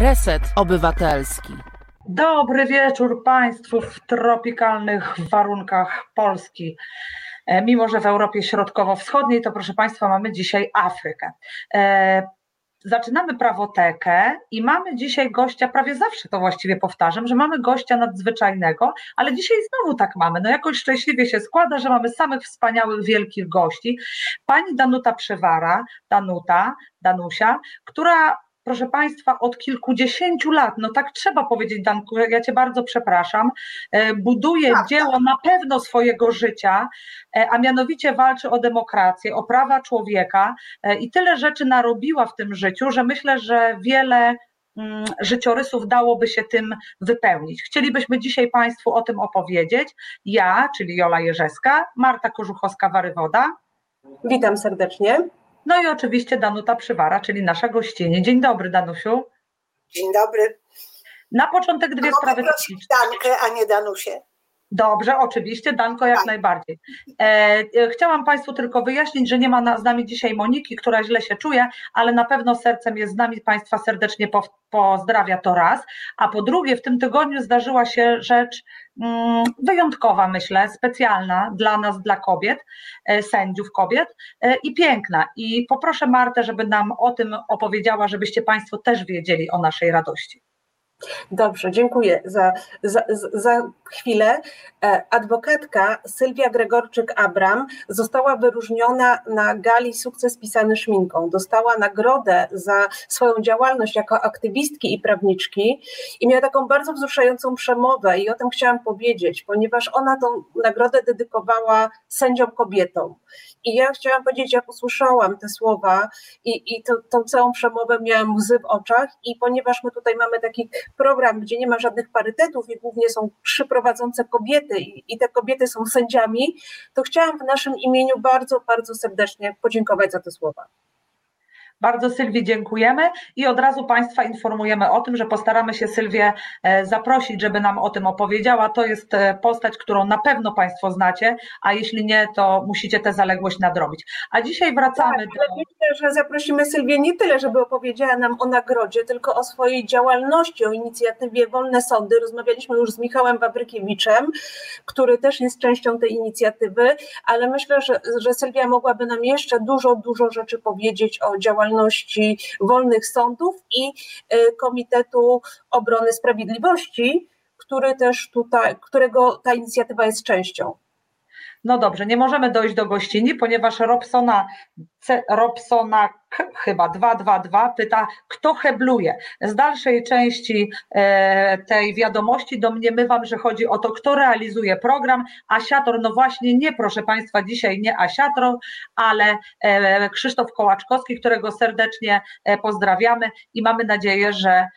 Reset Obywatelski. Dobry wieczór Państwu w tropikalnych warunkach Polski. E, mimo, że w Europie Środkowo-Wschodniej, to proszę Państwa, mamy dzisiaj Afrykę. E, zaczynamy prawotekę i mamy dzisiaj gościa, prawie zawsze to właściwie powtarzam, że mamy gościa nadzwyczajnego, ale dzisiaj znowu tak mamy. No jakoś szczęśliwie się składa, że mamy samych wspaniałych, wielkich gości. Pani Danuta Przewara, Danuta, Danusia, która proszę Państwa, od kilkudziesięciu lat, no tak trzeba powiedzieć, Danku, ja Cię bardzo przepraszam, e, buduje tak, dzieło tak. na pewno swojego życia, e, a mianowicie walczy o demokrację, o prawa człowieka e, i tyle rzeczy narobiła w tym życiu, że myślę, że wiele mm, życiorysów dałoby się tym wypełnić. Chcielibyśmy dzisiaj Państwu o tym opowiedzieć. Ja, czyli Jola Jerzeska, Marta Korzuchowska-Warywoda. Witam serdecznie. No i oczywiście Danuta Przywara, czyli nasza gościni. Dzień dobry, Danusiu. Dzień dobry. Na początek dwie a sprawy. Dankę, a nie Danusię. Dobrze, oczywiście, Danko jak tak. najbardziej. E, e, chciałam Państwu tylko wyjaśnić, że nie ma na, z nami dzisiaj Moniki, która źle się czuje, ale na pewno sercem jest z nami, Państwa serdecznie po, pozdrawia to raz. A po drugie, w tym tygodniu zdarzyła się rzecz mm, wyjątkowa, myślę, specjalna dla nas, dla kobiet, e, sędziów kobiet e, i piękna. I poproszę Martę, żeby nam o tym opowiedziała, żebyście Państwo też wiedzieli o naszej radości. Dobrze, dziękuję za, za, za chwilę. E, adwokatka Sylwia Gregorczyk-Abram została wyróżniona na gali Sukces pisany szminką. Dostała nagrodę za swoją działalność jako aktywistki i prawniczki i miała taką bardzo wzruszającą przemowę i o tym chciałam powiedzieć, ponieważ ona tą nagrodę dedykowała sędziom kobietom. I ja chciałam powiedzieć, jak usłyszałam te słowa i, i to, tą całą przemowę miałam łzy w oczach i ponieważ my tutaj mamy taki program, gdzie nie ma żadnych parytetów i głównie są trzy prowadzące kobiety i, i te kobiety są sędziami, to chciałam w naszym imieniu bardzo, bardzo serdecznie podziękować za te słowa. Bardzo Sylwii dziękujemy i od razu Państwa informujemy o tym, że postaramy się Sylwię e, zaprosić, żeby nam o tym opowiedziała. To jest e, postać, którą na pewno Państwo znacie, a jeśli nie, to musicie tę zaległość nadrobić. A dzisiaj wracamy tak, do. Myślę, że zaprosimy Sylwię nie tyle, żeby opowiedziała nam o nagrodzie, tylko o swojej działalności, o inicjatywie Wolne Sądy. Rozmawialiśmy już z Michałem Wawrykiewiczem, który też jest częścią tej inicjatywy, ale myślę, że, że Sylwia mogłaby nam jeszcze dużo, dużo rzeczy powiedzieć o działalności działalności wolnych sądów i y, Komitetu Obrony Sprawiedliwości, który też tutaj, którego ta inicjatywa jest częścią. No dobrze, nie możemy dojść do gościni, ponieważ Robsona, Robsona chyba 222 pyta, kto hebluje. Z dalszej części e, tej wiadomości domniemywam, że chodzi o to, kto realizuje program. Asiator, no właśnie nie, proszę Państwa, dzisiaj nie Asiator, ale e, Krzysztof Kołaczkowski, którego serdecznie e, pozdrawiamy i mamy nadzieję, że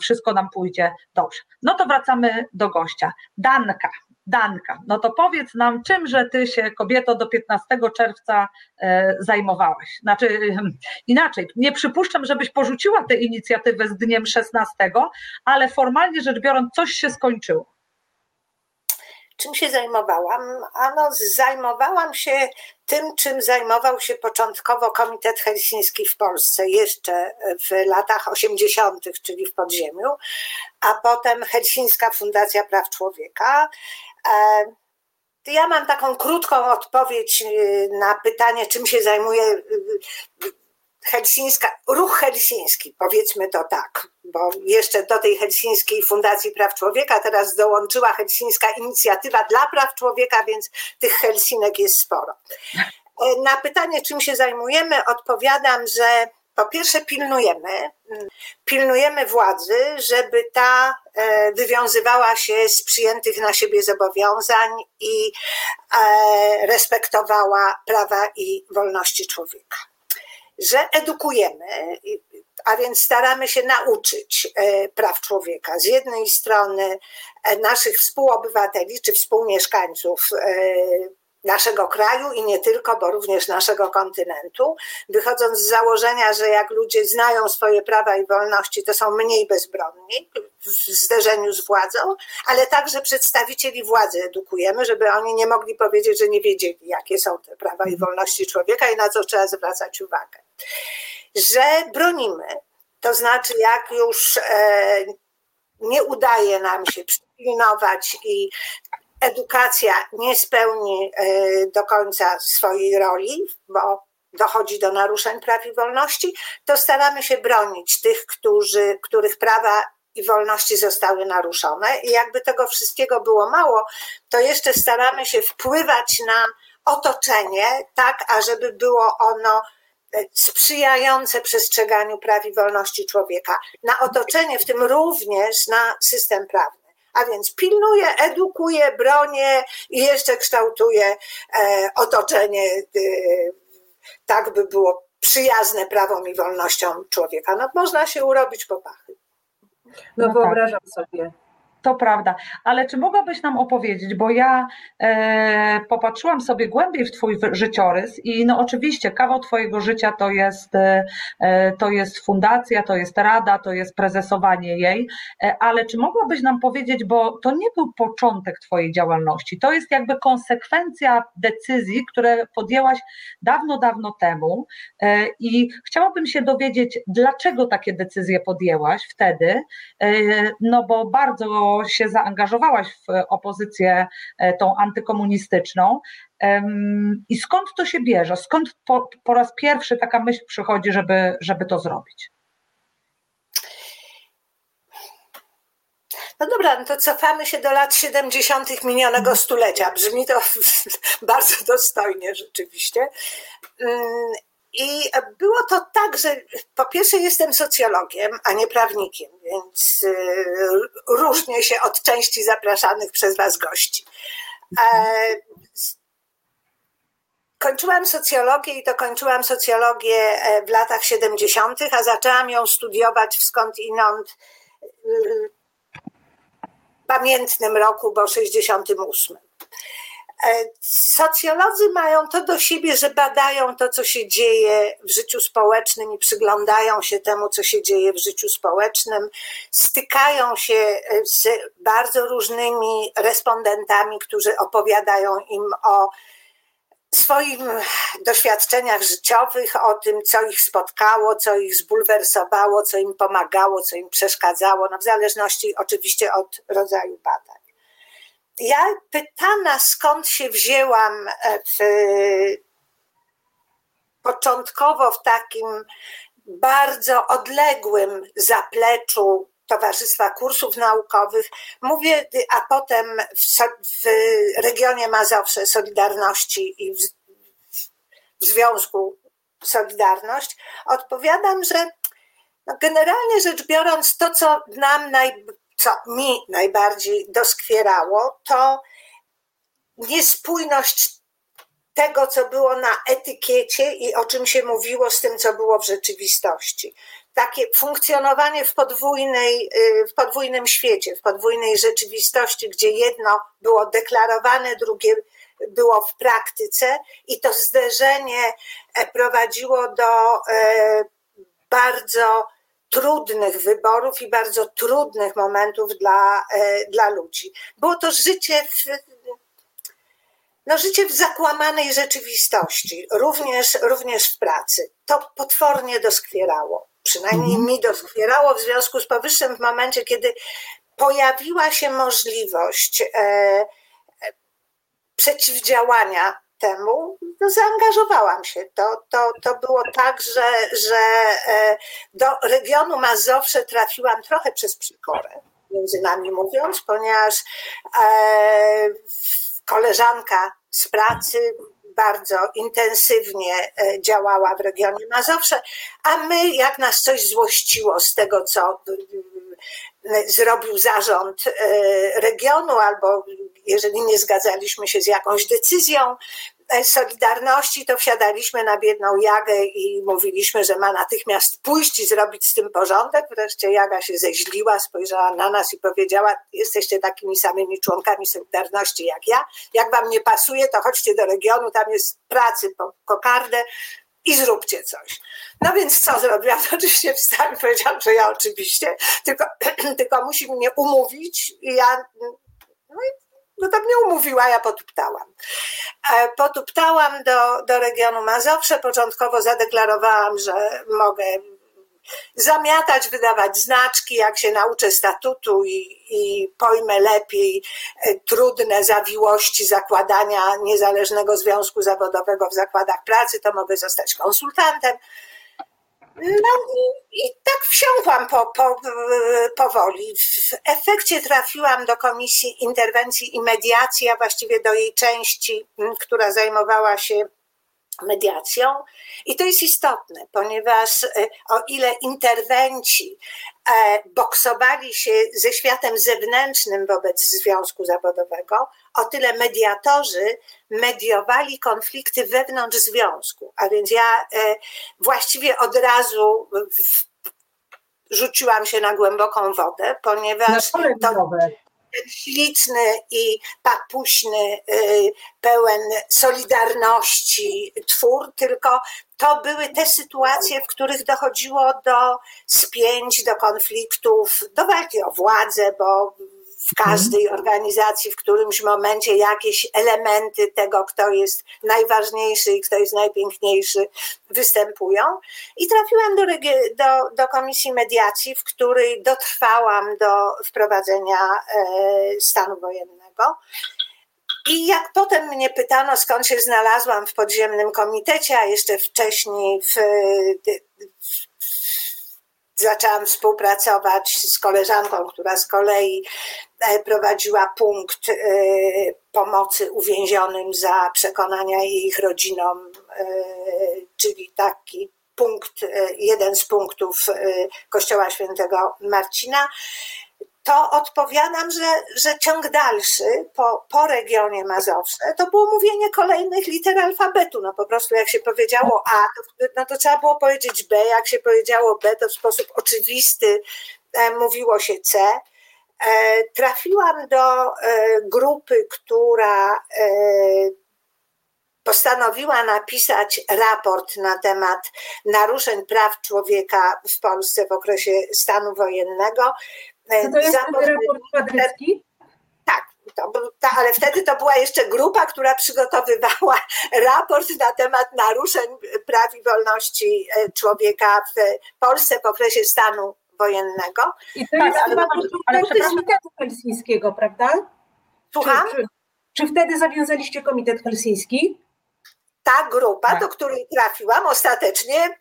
wszystko nam pójdzie dobrze. No to wracamy do gościa. Danka. Danka, no to powiedz nam, czymże ty się, kobieto, do 15 czerwca e, zajmowałaś? Znaczy, inaczej, nie przypuszczam, żebyś porzuciła tę inicjatywę z dniem 16, ale formalnie rzecz biorąc, coś się skończyło. Czym się zajmowałam? Ano, zajmowałam się tym, czym zajmował się początkowo Komitet Helsiński w Polsce, jeszcze w latach 80., czyli w podziemiu, a potem Helsińska Fundacja Praw Człowieka. E, ja mam taką krótką odpowiedź y, na pytanie, czym się zajmuje y, helsińska, ruch helsiński, powiedzmy to tak, bo jeszcze do tej helsińskiej Fundacji Praw Człowieka teraz dołączyła helsińska inicjatywa dla praw człowieka, więc tych helsinek jest sporo. E, na pytanie, czym się zajmujemy, odpowiadam, że po pierwsze pilnujemy, pilnujemy władzy, żeby ta e, wywiązywała się z przyjętych na siebie zobowiązań i e, respektowała prawa i wolności człowieka. Że edukujemy, a więc staramy się nauczyć e, praw człowieka. Z jednej strony naszych współobywateli czy współmieszkańców naszego kraju i nie tylko, bo również naszego kontynentu, wychodząc z założenia, że jak ludzie znają swoje prawa i wolności, to są mniej bezbronni w zderzeniu z władzą, ale także przedstawicieli władzy edukujemy, żeby oni nie mogli powiedzieć, że nie wiedzieli, jakie są te prawa i wolności człowieka i na co trzeba zwracać uwagę. Że bronimy To znaczy, jak już e, nie udaje nam się przypilnować i edukacja nie spełni e, do końca swojej roli, bo dochodzi do naruszeń praw i wolności, to staramy się bronić tych, którzy, których prawa i wolności zostały naruszone. I jakby tego wszystkiego było mało, to jeszcze staramy się wpływać na otoczenie, tak ażeby było ono sprzyjające przestrzeganiu praw i wolności człowieka, na otoczenie, w tym również na system prawny. A więc pilnuje, edukuje, bronię i jeszcze kształtuje e, otoczenie e, tak, by było przyjazne prawom i wolnościom człowieka. No można się urobić popachy. No, no wyobrażam tak. sobie. To prawda, ale czy mogłabyś nam opowiedzieć, bo ja e, popatrzyłam sobie głębiej w Twój życiorys i no oczywiście kawał Twojego życia to jest, e, e, to jest fundacja, to jest rada, to jest prezesowanie jej, e, ale czy mogłabyś nam powiedzieć, bo to nie był początek Twojej działalności, to jest jakby konsekwencja decyzji, które podjęłaś dawno, dawno temu. E, i chciałabym się dowiedzieć, dlaczego takie decyzje podjęłaś wtedy, e, no bo bardzo się zaangażowałaś w opozycję e, tą antykomunistyczną. I skąd to się bierze? Skąd po, po raz pierwszy taka myśl przychodzi, żeby, żeby to zrobić? No dobra, no to cofamy się do lat 70. minionego stulecia. Brzmi to bardzo dostojnie rzeczywiście. I było to tak, że po pierwsze jestem socjologiem, a nie prawnikiem, więc y, różnię się od części zapraszanych przez Was gości. E, kończyłam socjologię i to kończyłam socjologię e, w latach 70., a zaczęłam ją studiować w skąd inąd y, pamiętnym roku, bo 68. E, socjolodzy mają to do siebie, że badają to, co się dzieje w życiu społecznym i przyglądają się temu, co się dzieje w życiu społecznym, stykają się e, z bardzo różnymi respondentami, którzy opowiadają im o swoich doświadczeniach życiowych, o tym, co ich spotkało, co ich zbulwersowało, co im pomagało, co im przeszkadzało, no w zależności oczywiście od rodzaju badań ja pytana, skąd się wzięłam e, w, początkowo w takim bardzo odległym zapleczu Towarzystwa Kursów Naukowych, mówię, a potem w, w regionie Mazowsze Solidarności i w, w Związku Solidarność, odpowiadam, że no generalnie rzecz biorąc, to, co nam naj, co mi najbardziej doskwierało, to niespójność tego, co było na etykiecie i o czym się mówiło z tym, co było w rzeczywistości. Takie funkcjonowanie w, podwójnej, y, w podwójnym świecie, w podwójnej rzeczywistości, gdzie jedno było deklarowane, drugie było w praktyce, i to zderzenie e, prowadziło do e, bardzo trudnych wyborów i bardzo trudnych momentów dla, e, dla ludzi. Było to życie w, no, życie w zakłamanej rzeczywistości, również, również w pracy. To potwornie doskwierało. Przynajmniej mhm. mi doskwierało w związku z powyższym w momencie, kiedy pojawiła się możliwość e, e przeciwdziałania temu no, zaangażowałam się. To, to, to było tak, że, że e, do regionu Mazowsze trafiłam trochę przez przykorę, między nami mówiąc, ponieważ e, koleżanka z pracy bardzo intensywnie e, działała w regionie Mazowsze, a my, jak nas coś złościło z tego, co zrobił zarząd regionu, albo jeżeli nie zgadzaliśmy się z jakąś decyzją e, Solidarności, to wsiadaliśmy na biedną Jagę i mówiliśmy, że ma natychmiast pójść i zrobić z tym porządek. Wreszcie Jaga się zeźliła, spojrzała na nas i powiedziała: Jesteście takimi samymi członkami Solidarności jak ja. Jak wam nie pasuje, to chodźcie do regionu, tam jest pracy po kokardę i zróbcie coś. No więc co zrobiłam? Oczywiście wstałam i powiedziałam, że ja oczywiście, tylko, tylko musi mnie umówić i ja no i no tak mnie umówiła, ja potuptałam. E, potuptałam do, do regionu Mazowsze. Początkowo zadeklarowałam, że mogę zamiatać, wydawać znaczki, jak się nauczę statutu i, i pojmę lepiej e, trudne zawiłości zakładania niezależnego związku zawodowego w zakładach pracy, to mogę zostać konsultantem. No i, i tak wsiąkłam po, po, powoli. W efekcie trafiłam do Komisji Interwencji i Mediacji, a właściwie do jej części, która zajmowała się mediacją. I to jest istotne, ponieważ e, o ile interwenci boksowali się ze światem zewnętrznym wobec związku zawodowego, o tyle mediatorzy mediowali konflikty wewnątrz związku. A więc ja e, właściwie od razu rzuciłam się na głęboką wodę, ponieważ to, śliczny i papuśny, y, pełen solidarności twór, tylko to były te sytuacje, w których dochodziło do spięć, do konfliktów, do walki o władzę, bo w każdej organizacji w którymś momencie jakieś elementy tego, kto jest najważniejszy i kto jest najpiękniejszy, występują. I trafiłam do, do, do komisji mediacji, w której dotrwałam do wprowadzenia e, stanu wojennego. I jak potem mnie pytano, skąd się znalazłam w podziemnym komitecie, a jeszcze wcześniej w, w zaczęłam współpracować z koleżanką, która z kolei e, prowadziła punkt e, pomocy uwięzionym za przekonania ich rodzinom, e, czyli taki punkt, jeden z punktów Kościoła Świętego Marcina to odpowiadam, że, że ciąg dalszy po, po regionie Mazowsze to było mówienie kolejnych liter alfabetu. No po prostu jak się powiedziało A, to, no to trzeba było powiedzieć B, jak się powiedziało B, to w sposób oczywisty e, mówiło się C. E, trafiłam do e, grupy, która e, postanowiła napisać raport na temat naruszeń praw człowieka w Polsce w okresie stanu wojennego. Czy to jest raport? Tak, to, ta, ale wtedy to była jeszcze grupa, która przygotowywała raport na temat naruszeń praw i wolności e, człowieka w Polsce w okresie stanu wojennego. I to jest tak, chyba ale, Komitetu Helsińskiego, prawda? Słucham? Czy, czy, czy wtedy zawiązaliście Komitet Helsiński? Ta grupa, tak. do której trafiłam, ostatecznie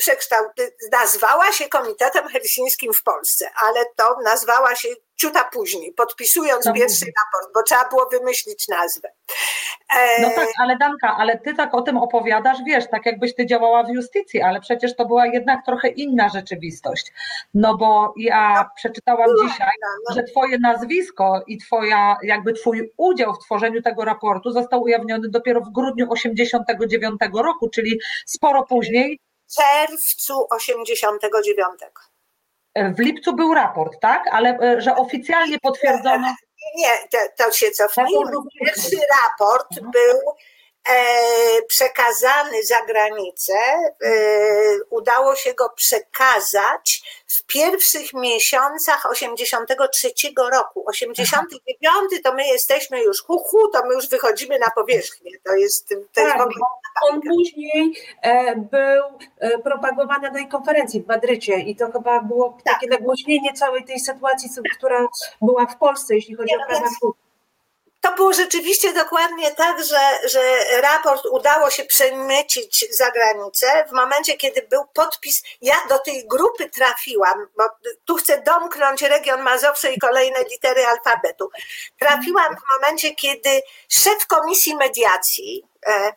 nazwała się Komitetem Helsińskim w Polsce, ale to nazwała się ciuta później, podpisując no, pierwszy raport, bo trzeba było wymyślić nazwę. E... No tak, ale Danka, ale ty tak o tym opowiadasz, wiesz, tak jakbyś ty działała w justycji, ale przecież to była jednak trochę inna rzeczywistość. No bo ja no, przeczytałam no, dzisiaj, no. że twoje nazwisko i twoja, jakby twój udział w tworzeniu tego raportu został ujawniony dopiero w grudniu 89 roku, czyli sporo później. W czerwcu 89 w lipcu był raport, tak? Ale e, że oficjalnie potwierdzono. Nie, to, to się cofnijmy. Pierwszy raport był przekazany za granicę. E, udało się go przekazać w pierwszych miesiącach 83 roku. 89 to my jesteśmy już hu, hu to my już wychodzimy na powierzchnię. To jest, to tak, jest. On później e, był propagowany na tej konferencji w Madrycie i to chyba było tak. takie nagłośnienie całej tej sytuacji, która była w Polsce, jeśli chodzi o prawa to było rzeczywiście dokładnie tak, że, że raport udało się przemycić za granicę w momencie, kiedy był podpis. Ja do tej grupy trafiłam, bo tu chcę domknąć region Mazowsze i kolejne litery alfabetu. Trafiłam w momencie, kiedy szef komisji mediacji, e,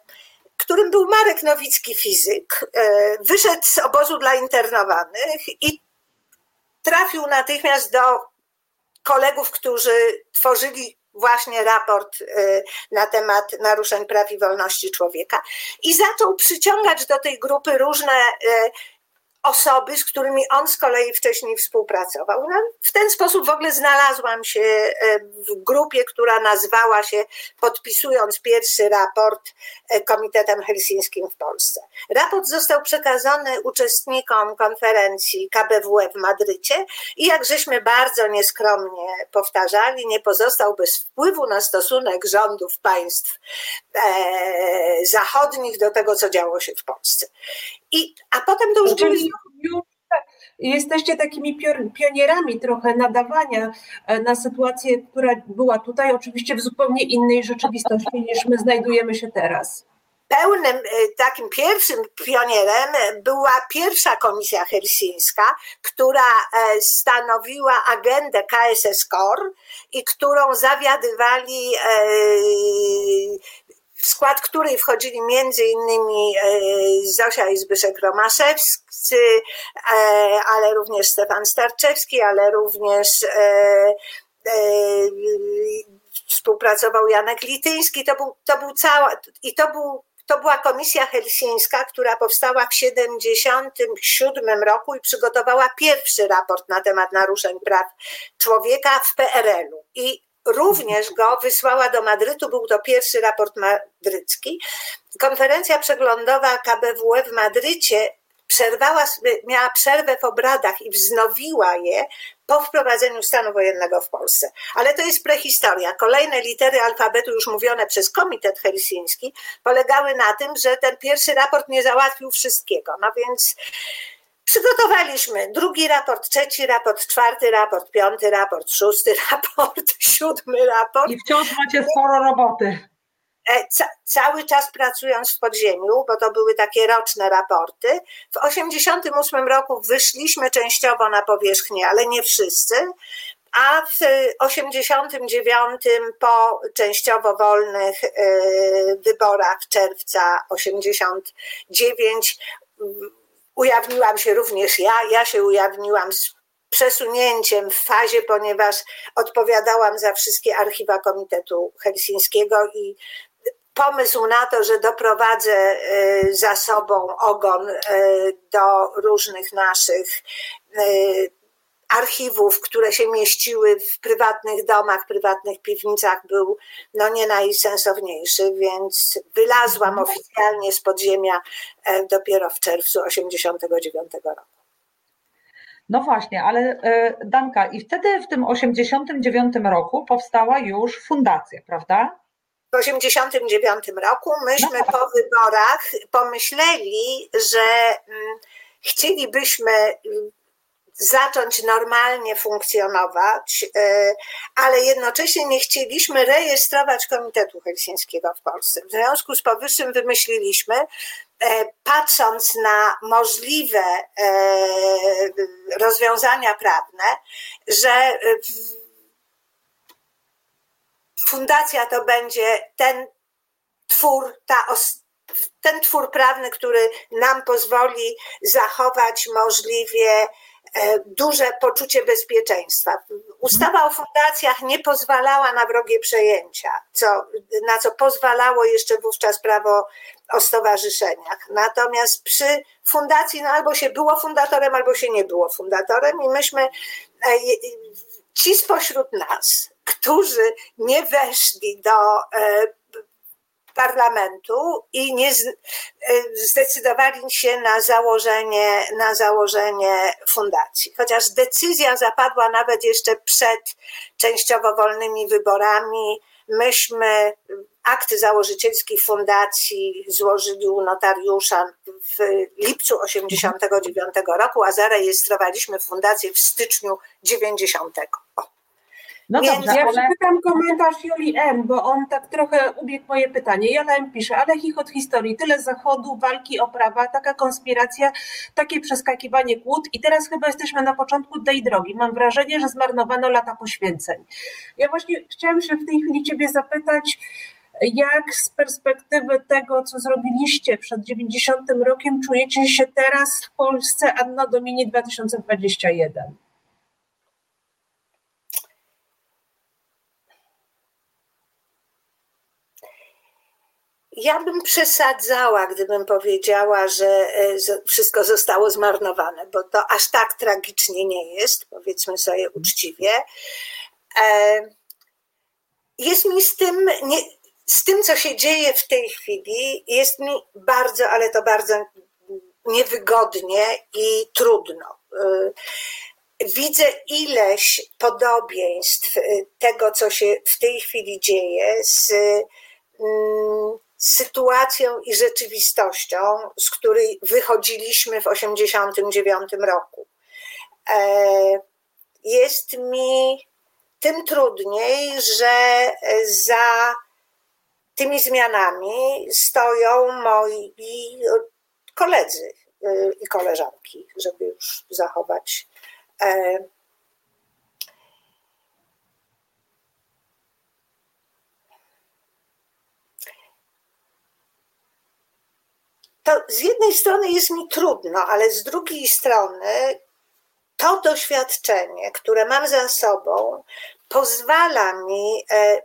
którym był Marek Nowicki, fizyk, e, wyszedł z obozu dla internowanych i trafił natychmiast do kolegów, którzy tworzyli właśnie raport y, na temat naruszeń praw i wolności człowieka. I zaczął przyciągać do tej grupy różne y, osoby, z którymi on z kolei wcześniej współpracował. No, w ten sposób w ogóle znalazłam się e, w grupie, która nazwała się, podpisując pierwszy raport, e, Komitetem Helsińskim w Polsce. Raport został przekazany uczestnikom konferencji KBWE w Madrycie i jak żeśmy bardzo nieskromnie powtarzali, nie pozostał bez wpływu na stosunek rządów państw e, zachodnich do tego, co działo się w Polsce. I, a potem to już czyli, już, jesteście takimi pionierami trochę nadawania e, na sytuację, która była tutaj, oczywiście w zupełnie innej rzeczywistości niż my znajdujemy się teraz. Pełnym e, takim pierwszym pionierem była pierwsza komisja helsińska, która e, stanowiła agendę KSS KOR i którą zawiadywali e, w skład której wchodzili między innymi Zosia i Zbyszek Romaszewscy, ale również Stefan Starczewski, ale również współpracował Janek Lityński, to był, to był cała, i to był to była komisja helsińska, która powstała w 1977 roku i przygotowała pierwszy raport na temat naruszeń praw człowieka w PRL-u. I również go wysłała do Madrytu, był to pierwszy raport madrycki. Konferencja przeglądowa KBWE w Madrycie przerwała, miała przerwę w obradach i wznowiła je po wprowadzeniu stanu wojennego w Polsce. Ale to jest prehistoria. Kolejne litery alfabetu, już mówione przez Komitet Helsiński, polegały na tym, że ten pierwszy raport nie załatwił wszystkiego. No więc przygotowaliśmy drugi raport, trzeci raport, czwarty raport, piąty raport, szósty raport, siódmy raport. I wciąż macie sporo roboty. E, ca cały czas pracując w podziemiu, bo to były takie roczne raporty. W 1988 roku wyszliśmy częściowo na powierzchnię, ale nie wszyscy, a w 89 po częściowo wolnych e, wyborach czerwca 89 ujawniłam się również ja, ja się ujawniłam z przesunięciem w fazie, ponieważ odpowiadałam za wszystkie archiwa Komitetu Helsińskiego i pomysł na to, że doprowadzę e, za sobą ogon e, do różnych naszych e, archiwów, które się mieściły w prywatnych domach, prywatnych piwnicach, był no nie najsensowniejszy, więc wylazłam mhm. oficjalnie z podziemia dopiero w czerwcu 1989 roku. No właśnie, ale Danka, i wtedy w tym 89 roku powstała już fundacja, prawda? w 1989 roku myśmy po wyborach pomyśleli, że mm, chcielibyśmy zacząć normalnie funkcjonować, e, ale jednocześnie nie chcieliśmy rejestrować Komitetu Helsińskiego w Polsce. W związku z powyższym wymyśliliśmy, e, patrząc na możliwe e, rozwiązania prawne, że fundacja to będzie ten twór, ta ten twór prawny, który nam pozwoli zachować możliwie duże poczucie bezpieczeństwa. Ustawa o fundacjach nie pozwalała na wrogie przejęcia, co, na co pozwalało jeszcze wówczas prawo o stowarzyszeniach. Natomiast przy fundacji no albo się było fundatorem, albo się nie było fundatorem i myśmy, e, ci spośród nas, którzy nie weszli do e, parlamentu i nie e, zdecydowali się na założenie, na założenie fundacji. Chociaż decyzja zapadła nawet jeszcze przed częściowo wolnymi wyborami, myśmy akt założycielski fundacji złożyli u notariusza w lipcu 89 roku, a zarejestrowaliśmy fundację w styczniu 90. O. No Więc dobrze, ja ale... przeczytam komentarz Julii M., bo on tak trochę ubiegł moje pytanie. Jola M. pisze, ale chichot historii, tyle zachodu, walki o prawa, taka konspiracja, takie przeskakiwanie kłód i teraz chyba jesteśmy na początku tej drogi. Mam wrażenie, że zmarnowano lata poświęceń. Ja właśnie chciałam się w tej chwili ciebie zapytać, jak z perspektywy tego, co zrobiliście przed 90 rokiem, czujecie się teraz w Polsce Anno Domini 2021? Ja bym przesadzała, gdybym powiedziała, że e, wszystko zostało zmarnowane, bo to aż tak tragicznie nie jest, powiedzmy sobie uczciwie. E, jest mi z tym, nie, z tym, co się dzieje w tej chwili, jest mi bardzo, ale to bardzo niewygodnie i trudno. E, widzę ileś podobieństw tego, co się w tej chwili dzieje z mm, sytuacją i rzeczywistością, z której wychodziliśmy w 1989 roku. jest mi tym trudniej, że za tymi zmianami stoją moi koledzy i koleżanki, żeby już zachować to z jednej strony jest mi trudno, ale z drugiej strony to doświadczenie, które mam za sobą, pozwala mi e,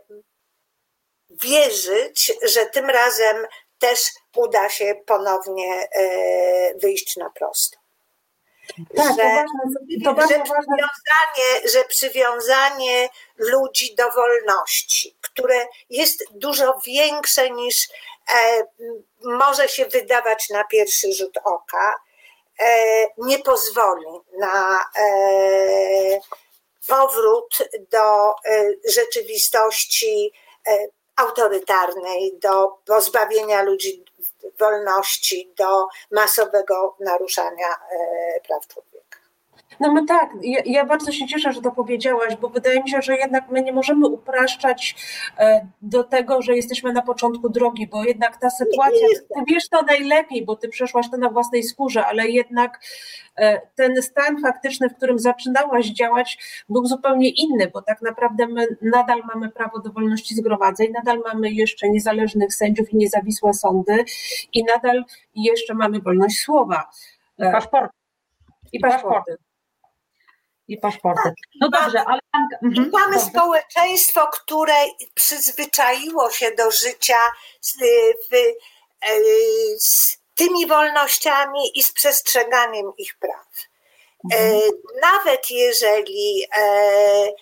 wierzyć, że tym razem też uda się ponownie e, wyjść na prosto. Tak, że, to ważne, że, przywiązanie, że przywiązanie ludzi do wolności, które jest dużo większe niż może się wydawać na pierwszy rzut oka, e, nie pozwoli na e, powrót do e, rzeczywistości e, autorytarnej, do pozbawienia ludzi wolności, do masowego naruszania e, praw człowieka. No my tak, ja, ja, bardzo się cieszę, że to powiedziałaś, bo wydaje mi się, że jednak my nie możemy upraszczać e, do tego, że jesteśmy na początku drogi, bo jednak ta sytuacja, ty wiesz to najlepiej, bo ty przeszłaś to na własnej skórze, ale jednak e, ten stan faktyczny, w którym zaczynałaś działać, był zupełnie inny, bo tak naprawdę my nadal mamy prawo do wolności zgromadzeń, nadal mamy jeszcze niezależnych sędziów i niezawisłe sądy i nadal jeszcze mamy wolność słowa. I paszport. I paszporty i paszporty. No dobrze, ale. Mhm, mamy dobrze. społeczeństwo, które przyzwyczaiło się do życia z, w, e, z tymi wolnościami i z przestrzeganiem ich praw. E, mhm. Nawet jeżeli e,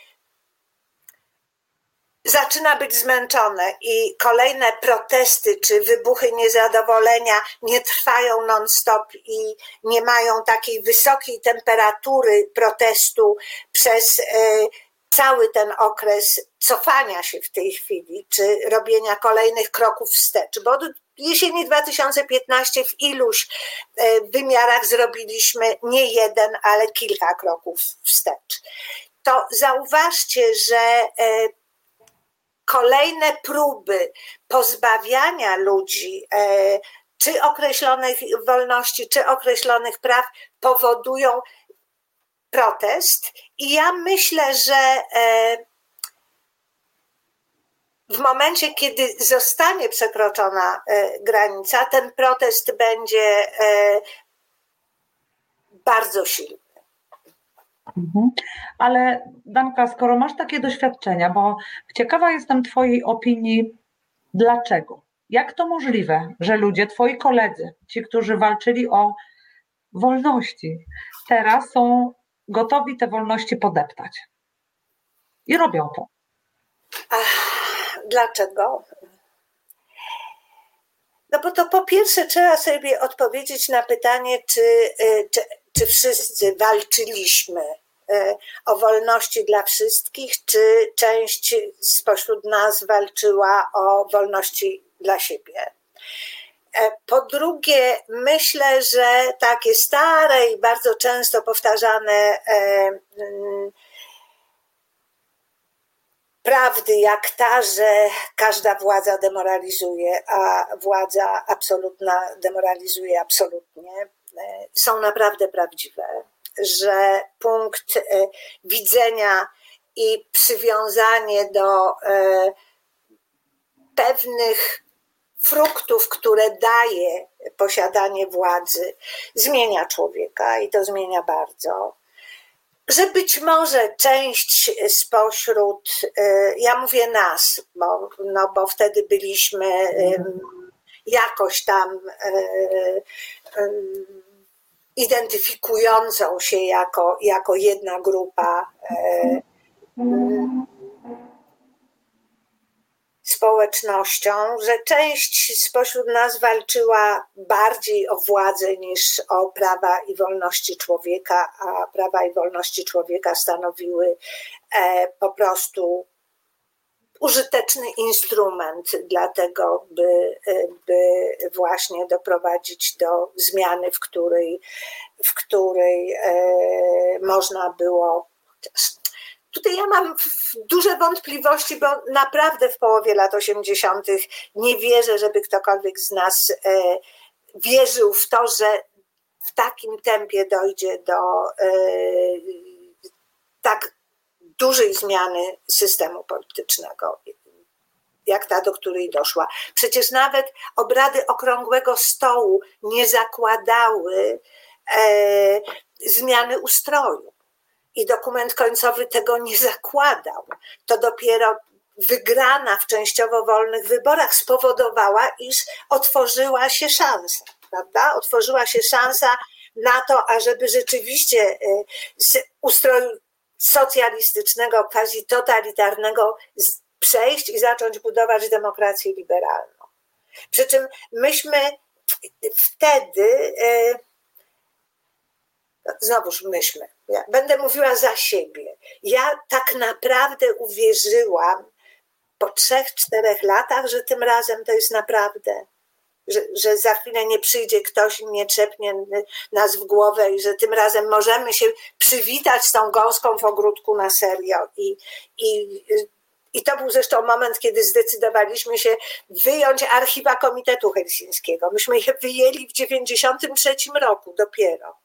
zaczyna być zmęczone i kolejne protesty czy wybuchy niezadowolenia nie trwają non-stop i nie mają takiej wysokiej temperatury protestu przez e, cały ten okres cofania się w tej chwili, czy robienia kolejnych kroków wstecz, bo od jesieni 2015 w iluś e, wymiarach zrobiliśmy nie jeden, ale kilka kroków wstecz. To zauważcie, że e, kolejne próby pozbawiania ludzi e, czy określonych wolności, czy określonych praw powodują protest. I ja myślę, że e, w momencie, kiedy zostanie przekroczona e, granica, ten protest będzie bardzo silny. Mhm. Ale Danka, skoro masz takie doświadczenia, bo ciekawa jestem Twojej opinii, dlaczego? Jak to możliwe, że ludzie, Twoi koledzy, ci, którzy walczyli o wolności, teraz są gotowi te wolności podeptać? I robią to. Ach, dlaczego? No bo to po pierwsze trzeba sobie odpowiedzieć na pytanie, czy, y, czy, czy wszyscy walczyliśmy o wolności dla wszystkich, czy część spośród nas walczyła o wolności dla siebie. E, po drugie, myślę, że takie stare i bardzo często powtarzane e, mm, prawdy jak ta, że każda władza demoralizuje, a władza absolutna demoralizuje absolutnie, są naprawdę prawdziwe że punkt e, widzenia i przywiązanie do e, pewnych fruktów, które daje posiadanie władzy, zmienia człowieka i to zmienia bardzo. Że być może część spośród, e, ja mówię nas, bo, no bo wtedy byliśmy jakoś tam identyfikującą się jako, jako jedna grupa e, społecznością, że część spośród nas walczyła bardziej o władzę niż o prawa i wolności człowieka, a prawa i wolności człowieka stanowiły e, po prostu użyteczny instrument dla tego, by, by właśnie doprowadzić do zmiany, w której, w której e, można było. Tutaj ja mam duże wątpliwości, bo naprawdę w połowie lat 80. nie wierzę, żeby ktokolwiek z nas e, wierzył w to, że w takim tempie dojdzie do e, tak dużej zmiany systemu politycznego, jak ta, do której doszła. Przecież nawet obrady okrągłego stołu nie zakładały e, zmiany ustroju. I dokument końcowy tego nie zakładał. To dopiero wygrana w częściowo wolnych wyborach spowodowała, iż otworzyła się szansa, prawda? Otworzyła się szansa na to, ażeby rzeczywiście e, z ustroju socjalistycznego, quasi totalitarnego przejść i zacząć budować demokrację liberalną. Przy czym myśmy wtedy, e, znowuż myśmy, ja będę mówiła za siebie. Ja tak naprawdę uwierzyłam po trzech, czterech latach, że tym razem to jest naprawdę że, że za chwilę nie przyjdzie ktoś i nie trzepnie nas w głowę i że tym razem możemy się przywitać z tą gąską w ogródku na serio. I, i, i to był zresztą moment, kiedy zdecydowaliśmy się wyjąć archiwa Komitetu Helsińskiego. Myśmy je wyjęli w 93 roku dopiero.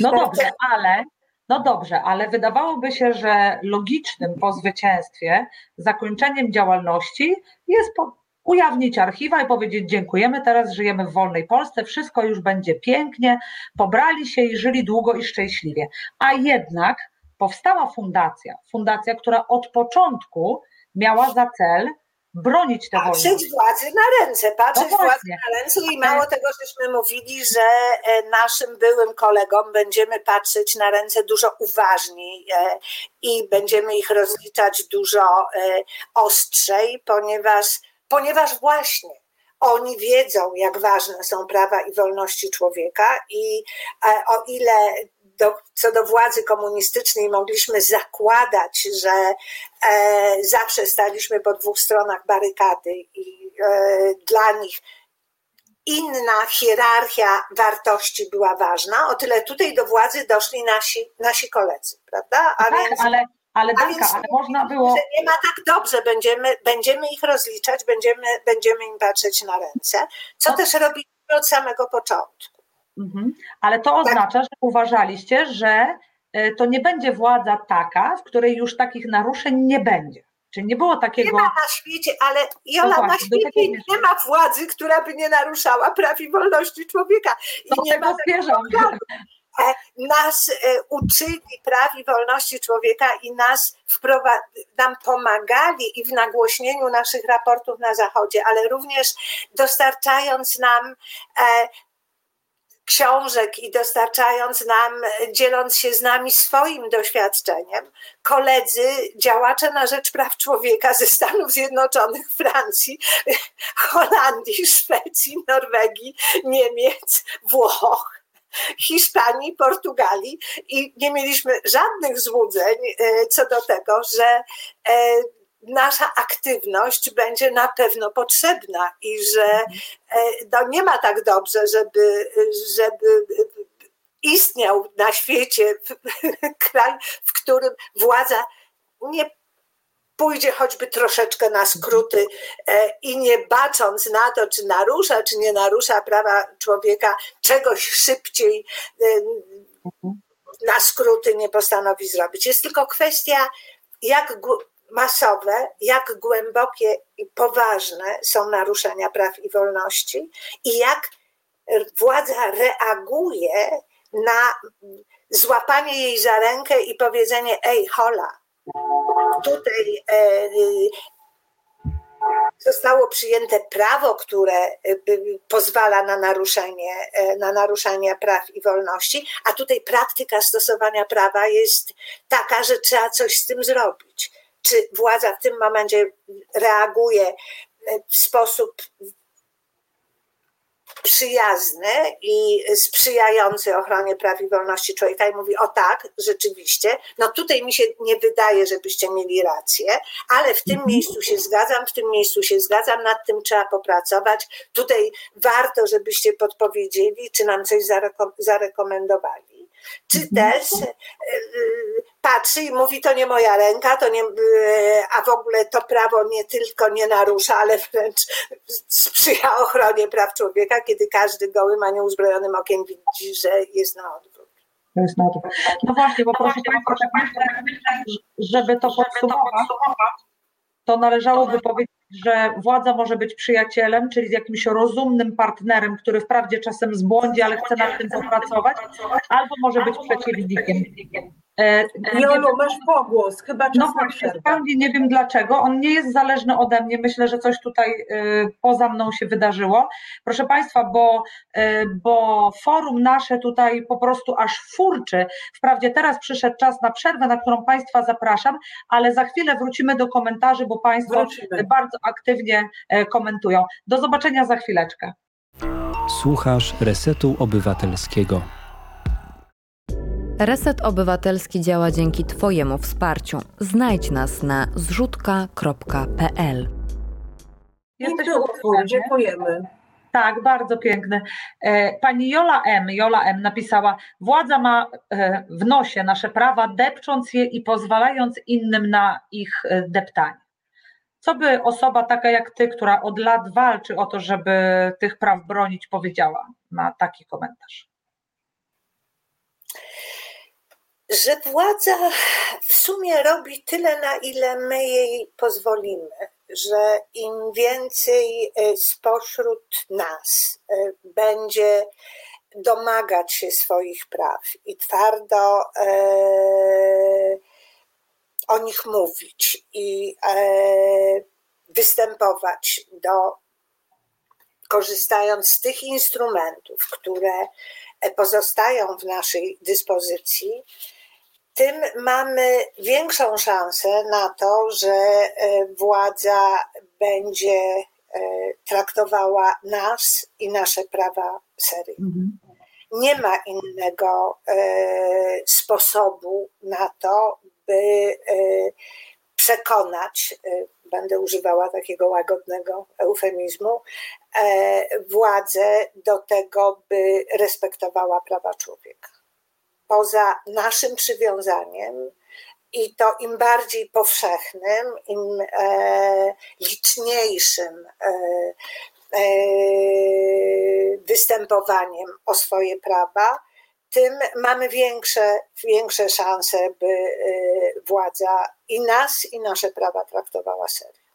No dobrze, ale no dobrze, ale wydawałoby się, że logicznym po zwycięstwie zakończeniem działalności jest po, ujawnić archiwa i powiedzieć dziękujemy, teraz żyjemy w wolnej Polsce, wszystko już będzie pięknie, pobrali się i żyli długo i szczęśliwie. A jednak powstała fundacja, fundacja, która od początku miała za cel bronić te wolności. Patrzeć władzy na ręce, patrzeć no władzy na ręce i mało tego, żeśmy mówili, że e, naszym byłym kolegom będziemy patrzeć na ręce dużo uważniej e, i będziemy ich rozliczać dużo e, ostrzej, ponieważ ponieważ właśnie oni wiedzą, jak ważne są prawa i wolności człowieka, i e, o ile do, co do władzy komunistycznej mogliśmy zakładać, że e, zawsze staliśmy po dwóch stronach barykady i e, dla nich inna hierarchia wartości była ważna, o tyle tutaj do władzy doszli nasi, nasi koledzy, prawda? A tak, więc, ale ale Danka, ale można było. Że nie ma tak dobrze, będziemy, będziemy ich rozliczać, będziemy, będziemy im patrzeć na ręce, co no. też robimy od samego początku. Mhm. Ale to tak. oznacza, że uważaliście, że e, to nie będzie władza taka, w której już takich naruszeń nie będzie. Czyli nie było takiego. Nie ma na świecie, ale Jola, no na świecie nie ma władzy, która by nie naruszała praw i wolności człowieka. I no nie ma tego E, nas e, uczyli praw i wolności człowieka i nas nam pomagali i w nagłośnieniu naszych raportów na Zachodzie, ale również dostarczając nam e, książek i dostarczając nam, dzieląc się z nami swoim doświadczeniem, koledzy, działacze na rzecz praw człowieka ze Stanów Zjednoczonych, Francji, Holandii, Szwecji, Norwegii, Niemiec, Włoch, Hiszpanii, Portugalii i nie mieliśmy żadnych złudzeń e, co do tego, że e, nasza aktywność będzie na pewno potrzebna i że e, no, nie ma tak dobrze, żeby, żeby istniał na świecie kraj, w którym władza nie pójdzie choćby troszeczkę na skróty e, i nie bacząc na to, czy narusza, czy nie narusza prawa człowieka, czegoś szybciej e, na skróty nie postanowi zrobić. Jest tylko kwestia, jak masowe, jak głębokie i poważne są naruszenia praw i wolności i jak władza reaguje na złapanie jej za rękę i powiedzenie: Ej, hola, tutaj e, e, zostało przyjęte prawo, które e, pozwala na naruszenie, na naruszenie praw i wolności, a tutaj praktyka stosowania prawa jest taka, że trzeba coś z tym zrobić. Czy władza w tym momencie reaguje w sposób przyjazny i sprzyjający ochronie praw i wolności człowieka i mówi, o tak, rzeczywiście, no tutaj mi się nie wydaje, żebyście mieli rację, ale w tym mhm. miejscu się zgadzam, w tym miejscu się zgadzam, nad tym trzeba popracować, tutaj warto, żebyście podpowiedzieli, czy nam coś zarekomendowali. Czy mhm. też patrzy i mówi, to nie moja ręka, to nie, a w ogóle to prawo nie tylko nie narusza, ale wręcz sprzyja ochronie praw człowieka, kiedy każdy gołym, a nie uzbrojonym okiem widzi, że jest na odwrót. Jest na odwrót. No właśnie, bo proszę Państwa, żeby to podsumować, to należałoby powiedzieć, że władza może być przyjacielem, czyli z jakimś rozumnym partnerem, który wprawdzie czasem zbłądzi, ale chce nad tym popracować, albo może być przeciwnikiem. E, Jolu, masz pogłos, chyba czas No właśnie, zupełnie nie wiem dlaczego. On nie jest zależny ode mnie. Myślę, że coś tutaj y, poza mną się wydarzyło. Proszę Państwa, bo, y, bo forum nasze tutaj po prostu aż furczy. Wprawdzie teraz przyszedł czas na przerwę, na którą Państwa zapraszam, ale za chwilę wrócimy do komentarzy, bo Państwo Wrócimy. bardzo aktywnie e, komentują. Do zobaczenia za chwileczkę. Słuchasz Resetu Obywatelskiego. Reset Obywatelski działa dzięki Twojemu wsparciu. Znajdź nas na zrzutka.pl. Piękny utwór, dziękujemy. Tak, bardzo piękny. E, pani Jola M. Jola M. napisała: Władza ma e, w nosie nasze prawa, depcząc je i pozwalając innym na ich e, deptanie. Co by osoba taka jak ty, która od lat walczy o to, żeby tych praw bronić, powiedziała na taki komentarz? Że władza w sumie robi tyle, na ile my jej pozwolimy, że im więcej e, spośród nas e, będzie domagać się swoich praw i twardo e, o nich mówić i występować do korzystając z tych instrumentów, które pozostają w naszej dyspozycji, tym mamy większą szansę na to, że e, władza będzie e, traktowała nas i nasze prawa serio. Mhm. Nie ma innego e, sposobu na to, by przekonać, będę używała takiego łagodnego eufemizmu, władzę do tego, by respektowała prawa człowieka poza naszym przywiązaniem, i to im bardziej powszechnym, im e, liczniejszym e, e, występowaniem o swoje prawa, tym mamy większe, większe szanse, by e, władza i nas, i nasze prawa traktowała serio.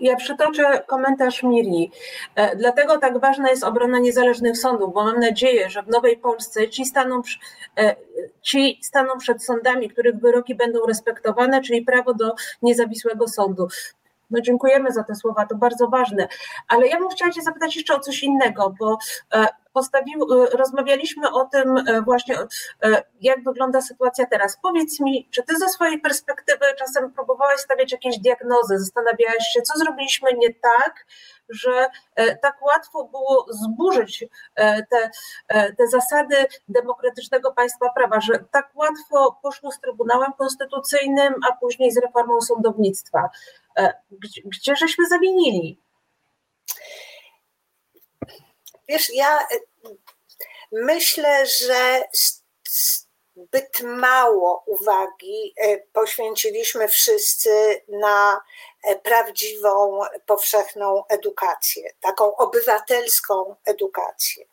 Ja przytoczę komentarz Miri. E, dlatego tak ważna jest obrona niezależnych sądów, bo mam nadzieję, że w Nowej Polsce ci staną, e, ci staną przed sądami, których wyroki będą respektowane, czyli prawo do niezawisłego sądu. No dziękujemy za te słowa, to bardzo ważne. Ale ja bym chciała Cię zapytać jeszcze o coś innego, bo postawił, e, rozmawialiśmy o tym e, właśnie, jak wygląda sytuacja teraz. Powiedz mi, czy Ty ze swojej perspektywy czasem próbowałaś stawiać jakieś diagnozy, zastanawiałaś się, co zrobiliśmy nie tak, że tak łatwo było zburzyć te, te zasady demokratycznego państwa prawa, że tak łatwo poszło z Trybunałem Konstytucyjnym, a później z reformą sądownictwa. Gdzie, gdzie żeśmy zawinili? Wiesz, ja e, myślę, że zbyt mało uwagi e, poświęciliśmy wszyscy na e, prawdziwą, powszechną edukację, taką obywatelską edukację.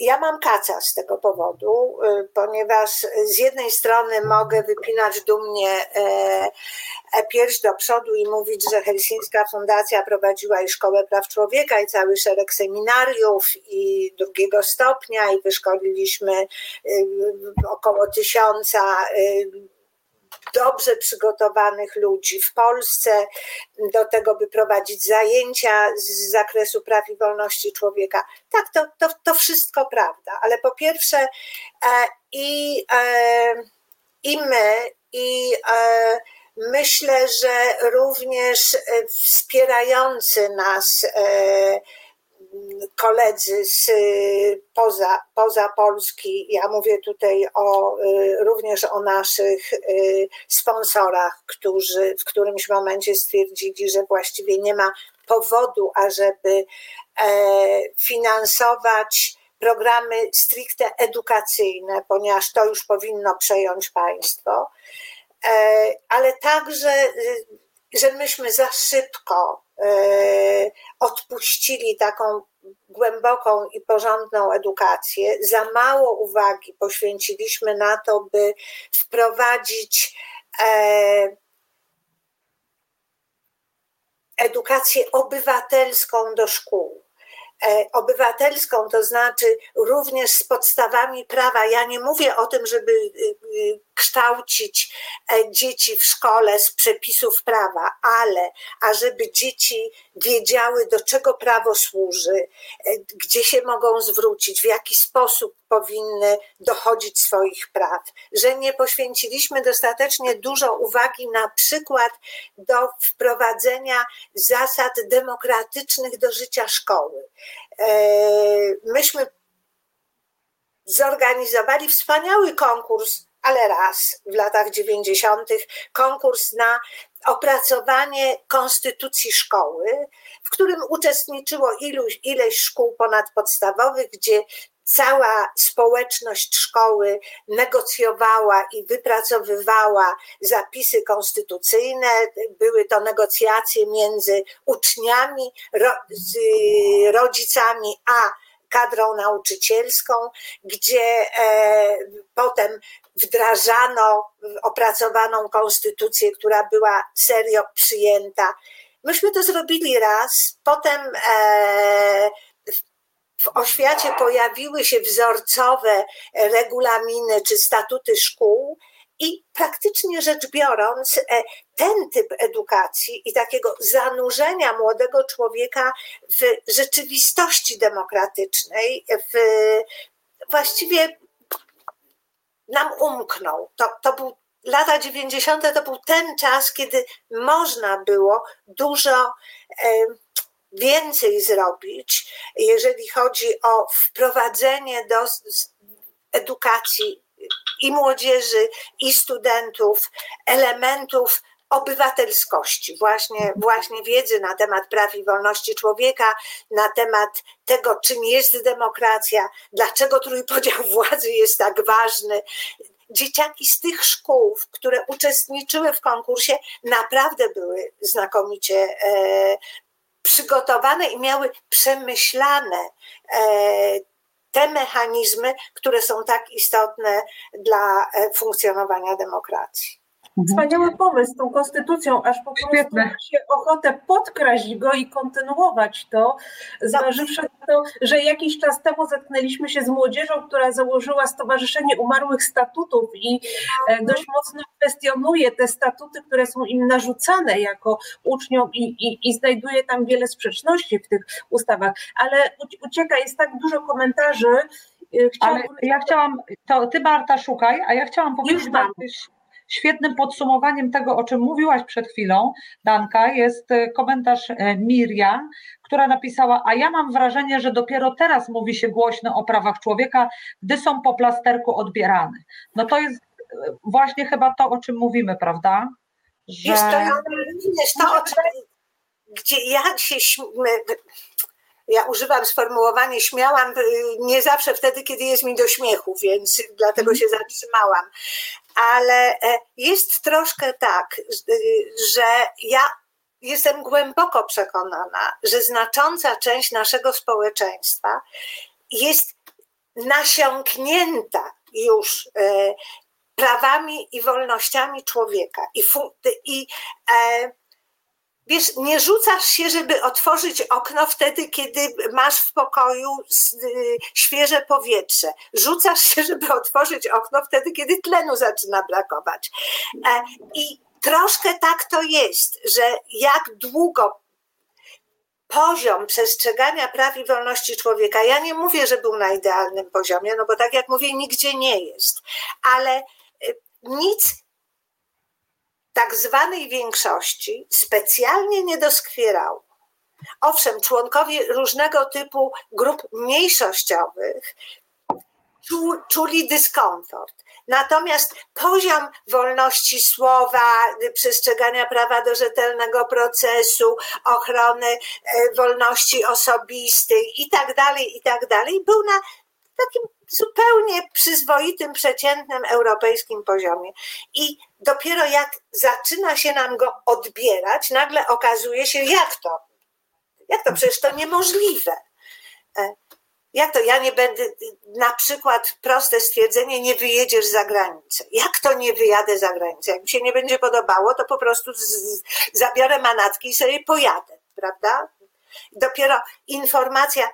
Ja mam kaca z tego powodu, y, ponieważ z jednej strony mogę wypinać dumnie e, e, pierś do przodu i mówić, że Helsińska Fundacja prowadziła i Szkołę Praw Człowieka i cały szereg seminariów i drugiego stopnia i wyszkoliliśmy y, około tysiąca y, dobrze przygotowanych ludzi w Polsce do tego, by prowadzić zajęcia z zakresu praw i wolności człowieka. Tak, to, to, to wszystko prawda, ale po pierwsze e, i, e, i my, i e, myślę, że również wspierający nas koledzy z y, poza, Polski, ja mówię tutaj o, y, również o naszych y, sponsorach, którzy w którymś momencie stwierdzili, że właściwie nie ma powodu, ażeby e, finansować programy stricte edukacyjne, ponieważ to już powinno przejąć państwo. ale także, że myśmy za szybko odpuścili taką głęboką i porządną edukację. Za mało uwagi poświęciliśmy na to, by wprowadzić edukację obywatelską do szkół. E, obywatelską, to znaczy również z podstawami prawa. Ja nie mówię o tym, żeby y, y, kształcić e, dzieci w szkole z przepisów prawa, ale ażeby dzieci wiedziały, do czego prawo służy, e, gdzie się mogą zwrócić, w jaki sposób powinny dochodzić swoich praw, że nie poświęciliśmy dostatecznie dużo uwagi na przykład do wprowadzenia zasad demokratycznych do życia szkoły. E, myśmy zorganizowali wspaniały konkurs ale raz w latach 90. konkurs na opracowanie konstytucji szkoły, w którym uczestniczyło iluś, ileś szkół ponadpodstawowych, gdzie cała społeczność szkoły negocjowała i wypracowywała zapisy konstytucyjne. Były to negocjacje między uczniami, rodzicami, a kadrą nauczycielską, gdzie e, potem wdrażano opracowaną konstytucję, która była serio przyjęta. Myśmy to zrobili raz, potem e, w oświacie pojawiły się wzorcowe regulaminy czy statuty szkół, i praktycznie rzecz biorąc, e, ten typ edukacji i takiego zanurzenia młodego człowieka w rzeczywistości demokratycznej, w właściwie nam umknął. To, to był lata 90. to był ten czas, kiedy można było dużo e, więcej zrobić, jeżeli chodzi o wprowadzenie do edukacji i młodzieży, i studentów elementów obywatelskości, właśnie, właśnie wiedzy na temat praw i wolności człowieka, na temat tego, czym jest demokracja, dlaczego trójpodział władzy jest tak ważny. Dzieciaki z tych szkół, które uczestniczyły w konkursie, naprawdę były znakomicie e, przygotowane i miały przemyślane e, te mechanizmy, które są tak istotne dla e, funkcjonowania demokracji. Mhm. Wspaniały pomysł z tą konstytucją, aż po prostu Świetne. się ochotę podkraść go i kontynuować to, zważywszy na to, że jakiś czas temu zetknęliśmy się z młodzieżą, która założyła Stowarzyszenie Umarłych Statutów i e, mhm. dość mocno kwestionuje te statuty, które są im narzucane jako uczniom i, i, i znajduje tam wiele sprzeczności w tych ustawach. Ale ucieka, jest tak dużo komentarzy. E, chciałam... Ale ja chciałam, to ty Barta szukaj, a ja chciałam powiedzieć, Już mam świetnym podsumowaniem tego, o czym mówiłaś przed chwilą, Danka, jest e, komentarz e, Miria, która napisała, a ja mam wrażenie, że dopiero teraz mówi się głośno o prawach człowieka, gdy są po plasterku odbierane. No to jest e, właśnie chyba to, o czym mówimy, prawda? Że... Jest to, jest to o czym, gdzie ja się ja używam sformułowania śmiałam nie zawsze wtedy, kiedy jest mi do śmiechu, więc dlatego się zatrzymałam ale e, jest troszkę tak, że ja jestem głęboko przekonana, że znacząca część naszego społeczeństwa jest nasiąknięta już e, prawami i wolnościami człowieka. I, i e, wiesz, nie rzucasz się, żeby otworzyć okno wtedy, kiedy masz w pokoju y, świeże powietrze. Rzucasz się, żeby otworzyć okno wtedy, kiedy tlenu zaczyna brakować. E, I troszkę tak to jest, że jak długo poziom przestrzegania praw i wolności człowieka, ja nie mówię, że był na idealnym poziomie, no bo tak jak mówię, nigdzie nie jest, ale y, nic tak zwanej większości specjalnie nie doskwierało. Owszem, członkowie różnego typu grup mniejszościowych czuli dyskomfort. Natomiast poziom wolności słowa, przestrzegania prawa do rzetelnego procesu, ochrony e, wolności osobistej i tak dalej, i tak był na takim zupełnie przyzwoitym, przeciętnym europejskim poziomie. I dopiero jak zaczyna się nam go odbierać, nagle okazuje się, jak to? Jak to? Przecież to niemożliwe. E, jak to ja nie będę, na przykład proste stwierdzenie, nie wyjedziesz za granicę. Jak to nie wyjadę za granicę? Jak mi się nie będzie podobało, to po prostu z, zabiorę manatki i sobie pojadę, prawda? Dopiero informacja,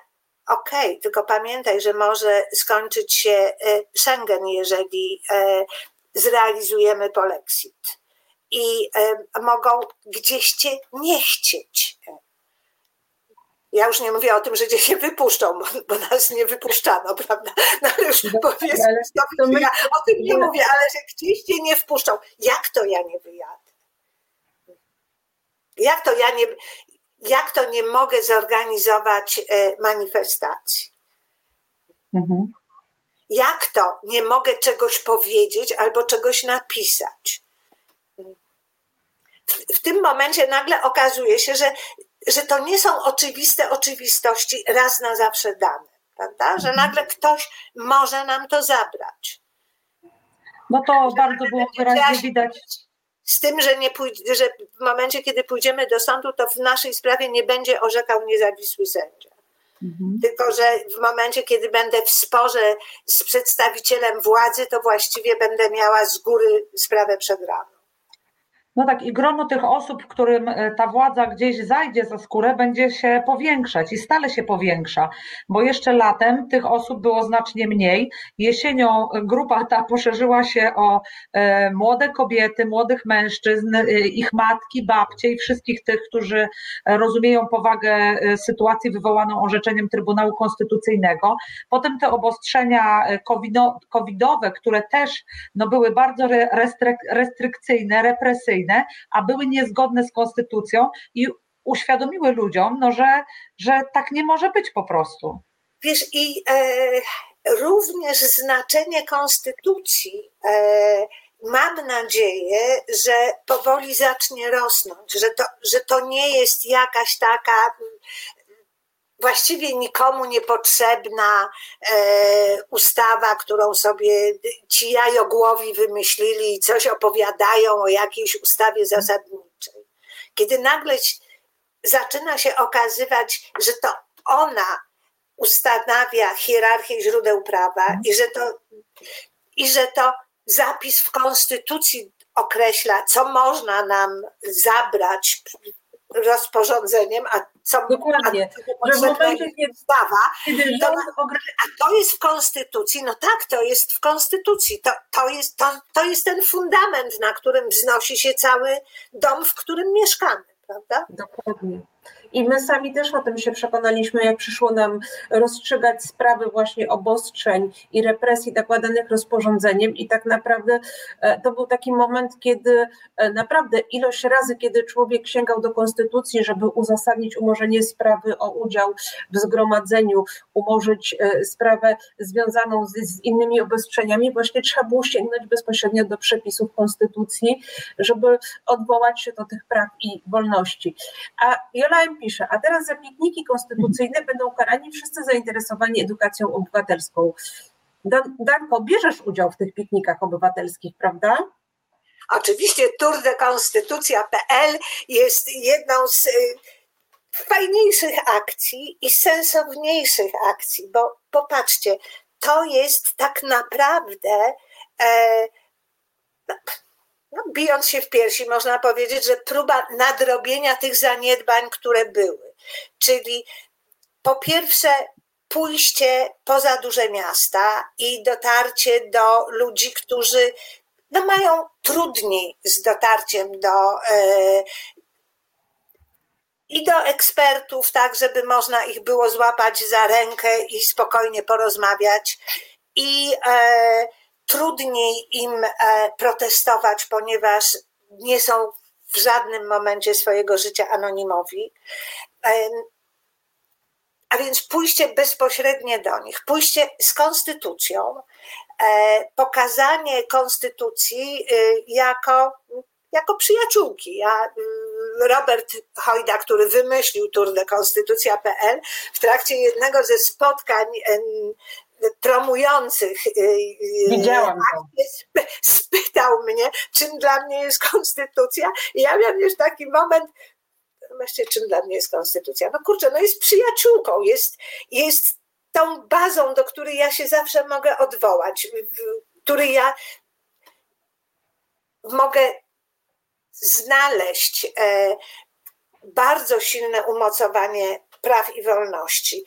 okej, okay, tylko pamiętaj, że może skończyć się e, Schengen, jeżeli e, zrealizujemy polexit. I e, mogą gdzieś cię nie chcieć ja już nie mówię o tym, że gdzieś się wypuszczą, bo, bo nas nie wypuszczano, prawda? No ale już no, powiedzmy, to my, ja o tym nie mówię, ale że gdzieś cię nie wpuszczą. Jak to ja nie wyjadę? Jak to ja nie, jak to nie mogę zorganizować e, manifestacji? Mhm. Jak to nie mogę czegoś powiedzieć albo czegoś napisać? W, w tym momencie nagle okazuje się, że że to nie są oczywiste oczywistości raz na zawsze dane, prawda? Że mhm. nagle ktoś może nam to zabrać. No to że bardzo było wyraźnie widać. Z tym, że, nie pójdzie, że w momencie, kiedy pójdziemy do sądu, to w naszej sprawie nie będzie orzekał niezawisły sędzia. Mhm. Tylko, że w momencie, kiedy będę w sporze z przedstawicielem władzy, to właściwie będę miała z góry sprawę przegraną. No tak, i grono tych osób, którym e, ta władza gdzieś zajdzie za skórę, będzie się powiększać i stale się powiększa, bo jeszcze latem tych osób było znacznie mniej. Jesienią grupa ta poszerzyła się o e, młode kobiety, młodych mężczyzn, e, ich matki, babcie i wszystkich tych, którzy rozumieją powagę sytuacji wywołaną orzeczeniem Trybunału Konstytucyjnego. Potem te obostrzenia covidowe, które też no, były bardzo restrykcyjne, represyjne, a były niezgodne z konstytucją i uświadomiły ludziom, no, że, że tak nie może być po prostu. Wiesz, i e, również znaczenie konstytucji. E, mam nadzieję, że powoli zacznie rosnąć, że to, że to nie jest jakaś taka właściwie nikomu niepotrzebna e, ustawa, którą sobie ci jajogłowi wymyślili i coś opowiadają o jakiejś ustawie zasadniczej. Kiedy nagle zaczyna się okazywać, że to ona ustanawia hierarchię źródeł prawa i że to, i że to zapis w konstytucji określa, co można nam zabrać rozporządzeniem, a co Dokładnie. A, że w momencie, kiedy ustawa, to, a to jest w konstytucji, no tak, to jest w konstytucji, to, to, jest, to, to jest ten fundament, na którym wznosi się cały dom, w którym mieszkamy, prawda? Dokładnie. I my sami też o tym się przekonaliśmy, jak przyszło nam rozstrzygać sprawy właśnie obostrzeń i represji nakładanych rozporządzeniem. I tak naprawdę e, to był taki moment, kiedy e, naprawdę ilość razy, kiedy człowiek sięgał do konstytucji, żeby uzasadnić umorzenie sprawy o udział w zgromadzeniu, umorzyć e, sprawę związaną z, z innymi obostrzeniami, właśnie trzeba było sięgnąć bezpośrednio do przepisów konstytucji, żeby odwołać się do tych praw i wolności. A Jola pisze, a teraz za pikniki konstytucyjne będą karani wszyscy zainteresowani edukacją obywatelską. Danko, bierzesz udział w tych piknikach obywatelskich, prawda? Oczywiście tourdekonstytucja.pl jest jedną z y, fajniejszych akcji i sensowniejszych akcji, bo popatrzcie, to jest tak naprawdę e, no, bijąc się w piersi, można powiedzieć, że próba nadrobienia tych zaniedbań, które były. Czyli po pierwsze, pójście poza duże miasta i dotarcie do ludzi, którzy no, mają trudniej z dotarciem do. E, i do ekspertów, tak, żeby można ich było złapać za rękę i spokojnie porozmawiać. I e, trudniej im e, protestować, ponieważ nie są w żadnym momencie swojego życia anonimowi. A więc pójście bezpośrednie do nich, pójście z konstytucją, e, pokazanie konstytucji jako, jako przyjaciółki. Ja, Robert Hojda, który wymyślił Tour de Konstytucja.pl, w trakcie jednego ze spotkań promujących Widziałam to. spytał mnie, czym dla mnie jest konstytucja i ja miałam już taki moment, właściwie czym dla mnie jest konstytucja? No kurczę, no jest przyjaciółką, jest, jest tą bazą, do której ja się zawsze mogę odwołać, w której ja mogę znaleźć e, bardzo silne umocowanie praw i wolności,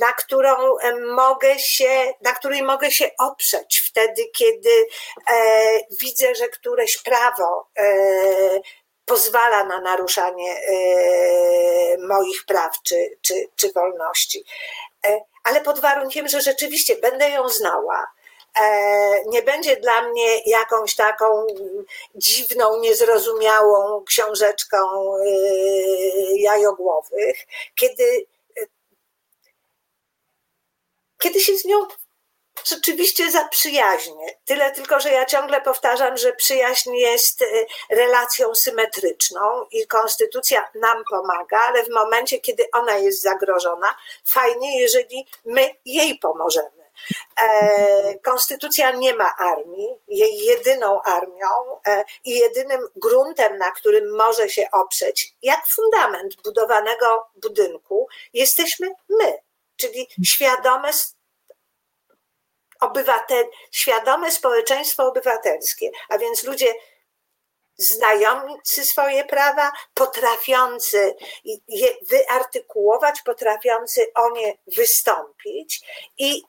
na którą e, mogę się, na której mogę się oprzeć wtedy, kiedy e, widzę, że któreś prawo pozwala na naruszanie moich praw czy, czy, czy wolności. Ale pod warunkiem, że rzeczywiście będę ją znała, E, nie będzie dla mnie jakąś taką dziwną, niezrozumiałą książeczką e, jajogłowych, kiedy, kiedy się z nią rzeczywiście zaprzyjaźnię. Tyle tylko, że ja ciągle powtarzam, że przyjaźń jest e, relacją symetryczną i konstytucja nam pomaga, ale w momencie, kiedy ona jest zagrożona, fajnie, jeżeli my jej pomożemy. E, konstytucja nie ma armii. Jej jedyną armią e, i jedynym gruntem, na którym może się oprzeć, jak fundament budowanego budynku, jesteśmy my, czyli świadome obywatel, świadome społeczeństwo obywatelskie, a więc ludzie znający swoje prawa, potrafiący je wyartykułować, potrafiący o nie wystąpić i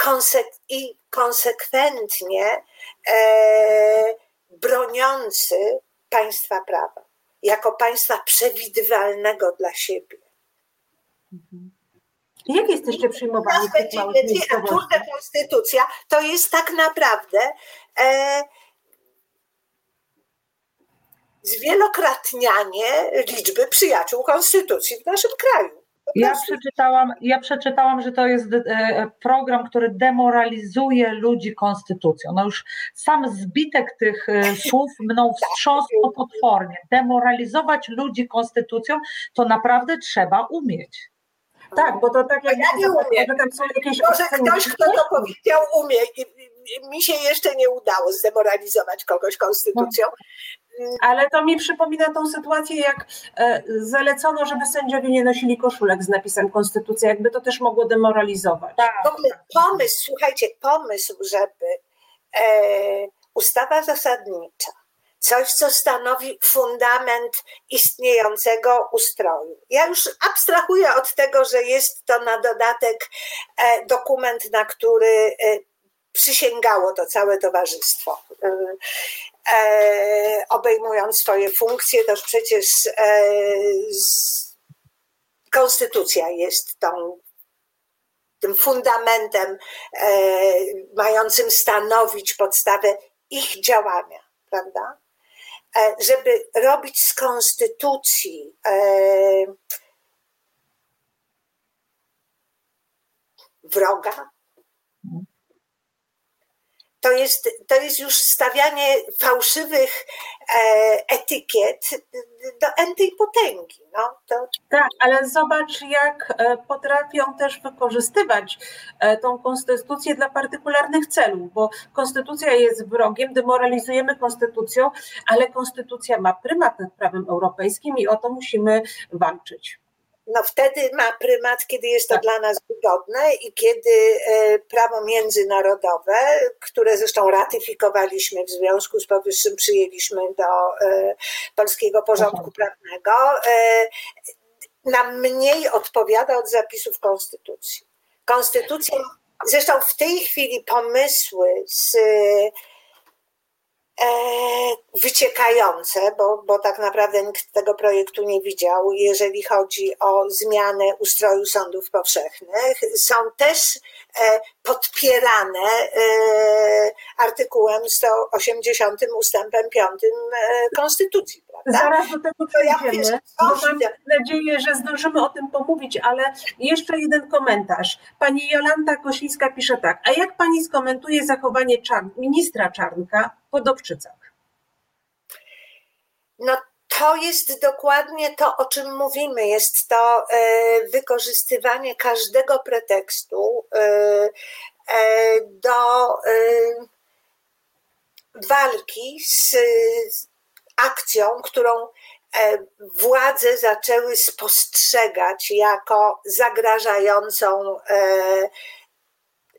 konsek- i konsekwentnie e, broniący państwa prawa, jako państwa przewidywalnego dla siebie. Jak jesteście przyjmowani w tych małych konstytucja to jest tak naprawdę e, zwielokrotnianie liczby przyjaciół konstytucji w naszym kraju. Ja przeczytałam, ja przeczytałam, że to jest e, program, który demoralizuje ludzi konstytucją. No już sam zbitek tych e, słów mną wstrząsnął potwornie. Demoralizować ludzi konstytucją to naprawdę trzeba umieć. Tak, bo to tak jak ja nie umiem. Może ktoś, kto to powiedział, umie. Mi się jeszcze nie udało zdemoralizować kogoś konstytucją. Ale to mi przypomina tą sytuację, jak e, zalecono, żeby sędziowie nie nosili koszulek z napisem Konstytucja, jakby to też mogło demoralizować. Tak. Pomysł, słuchajcie, pomysł, żeby e, ustawa zasadnicza, coś, co stanowi fundament istniejącego ustroju. Ja już abstrahuję od tego, że jest to na dodatek e, dokument, na który e, przysięgało to całe towarzystwo. E, obejmując swoje funkcje, to przecież e, konstytucja jest tą, tym fundamentem e, mającym stanowić podstawę ich działania, prawda? E, żeby robić z konstytucji e, wroga, to jest, to jest już stawianie fałszywych e, etykiet do entej potęgi. No, to... Tak, ale zobacz, jak e, potrafią też wykorzystywać e, tą konstytucję dla partykularnych celów, bo konstytucja jest wrogiem, demoralizujemy konstytucją, ale konstytucja ma prymat nad prawem europejskim i o to musimy walczyć no wtedy ma prymat, kiedy jest to tak. dla nas wygodne i kiedy e, prawo międzynarodowe, które zresztą ratyfikowaliśmy w związku z powyższym, przyjęliśmy do e, polskiego porządku prawnego, e, nam mniej odpowiada od zapisów Konstytucji. Konstytucja, zresztą w tej chwili pomysły z wyciekające, bo, bo tak naprawdę nikt tego projektu nie widział, jeżeli chodzi o zmianę ustroju sądów powszechnych, są też e, podpierane e, artykułem 180 ustępem 5 Konstytucji. Prawda? Zaraz do tego przejdziemy, ja mam nadzieję, że zdążymy o tym pomówić, ale jeszcze jeden komentarz. Pani Jolanta Kosińska pisze tak, a jak pani skomentuje zachowanie ministra Czarnka po Dobczycach? No to jest dokładnie to, o czym mówimy. Jest to e, wykorzystywanie każdego pretekstu, e, do walki z akcją, którą władze zaczęły spostrzegać jako zagrażającą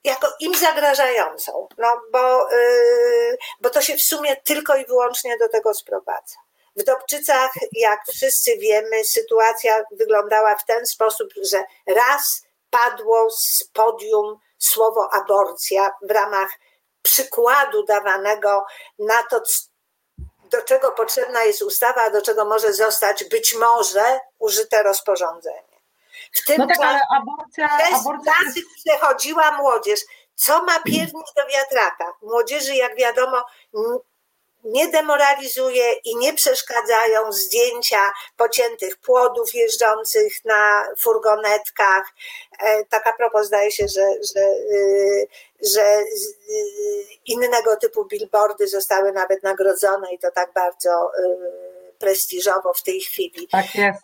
jako im zagrażającą, no bo, bo to się w sumie tylko i wyłącznie do tego sprowadza. W Dobczycach, jak wszyscy wiemy, sytuacja wyglądała w ten sposób, że raz padło z podium słowo aborcja w ramach przykładu dawanego na to, do czego potrzebna jest ustawa, a do czego może zostać być może użyte rozporządzenie. W tym no tak, ale aborcja, aborcja jest... przechodziła młodzież. Co ma piernik do wiatraka? Młodzieży, jak wiadomo, nie demoralizuje i nie przeszkadzają zdjęcia pociętych płodów jeżdżących na furgonetkach. E, tak a propos zdaje się, że, że, y, że y, innego typu billboardy zostały nawet nagrodzone i to tak bardzo y, prestiżowo w tej chwili. Tak jest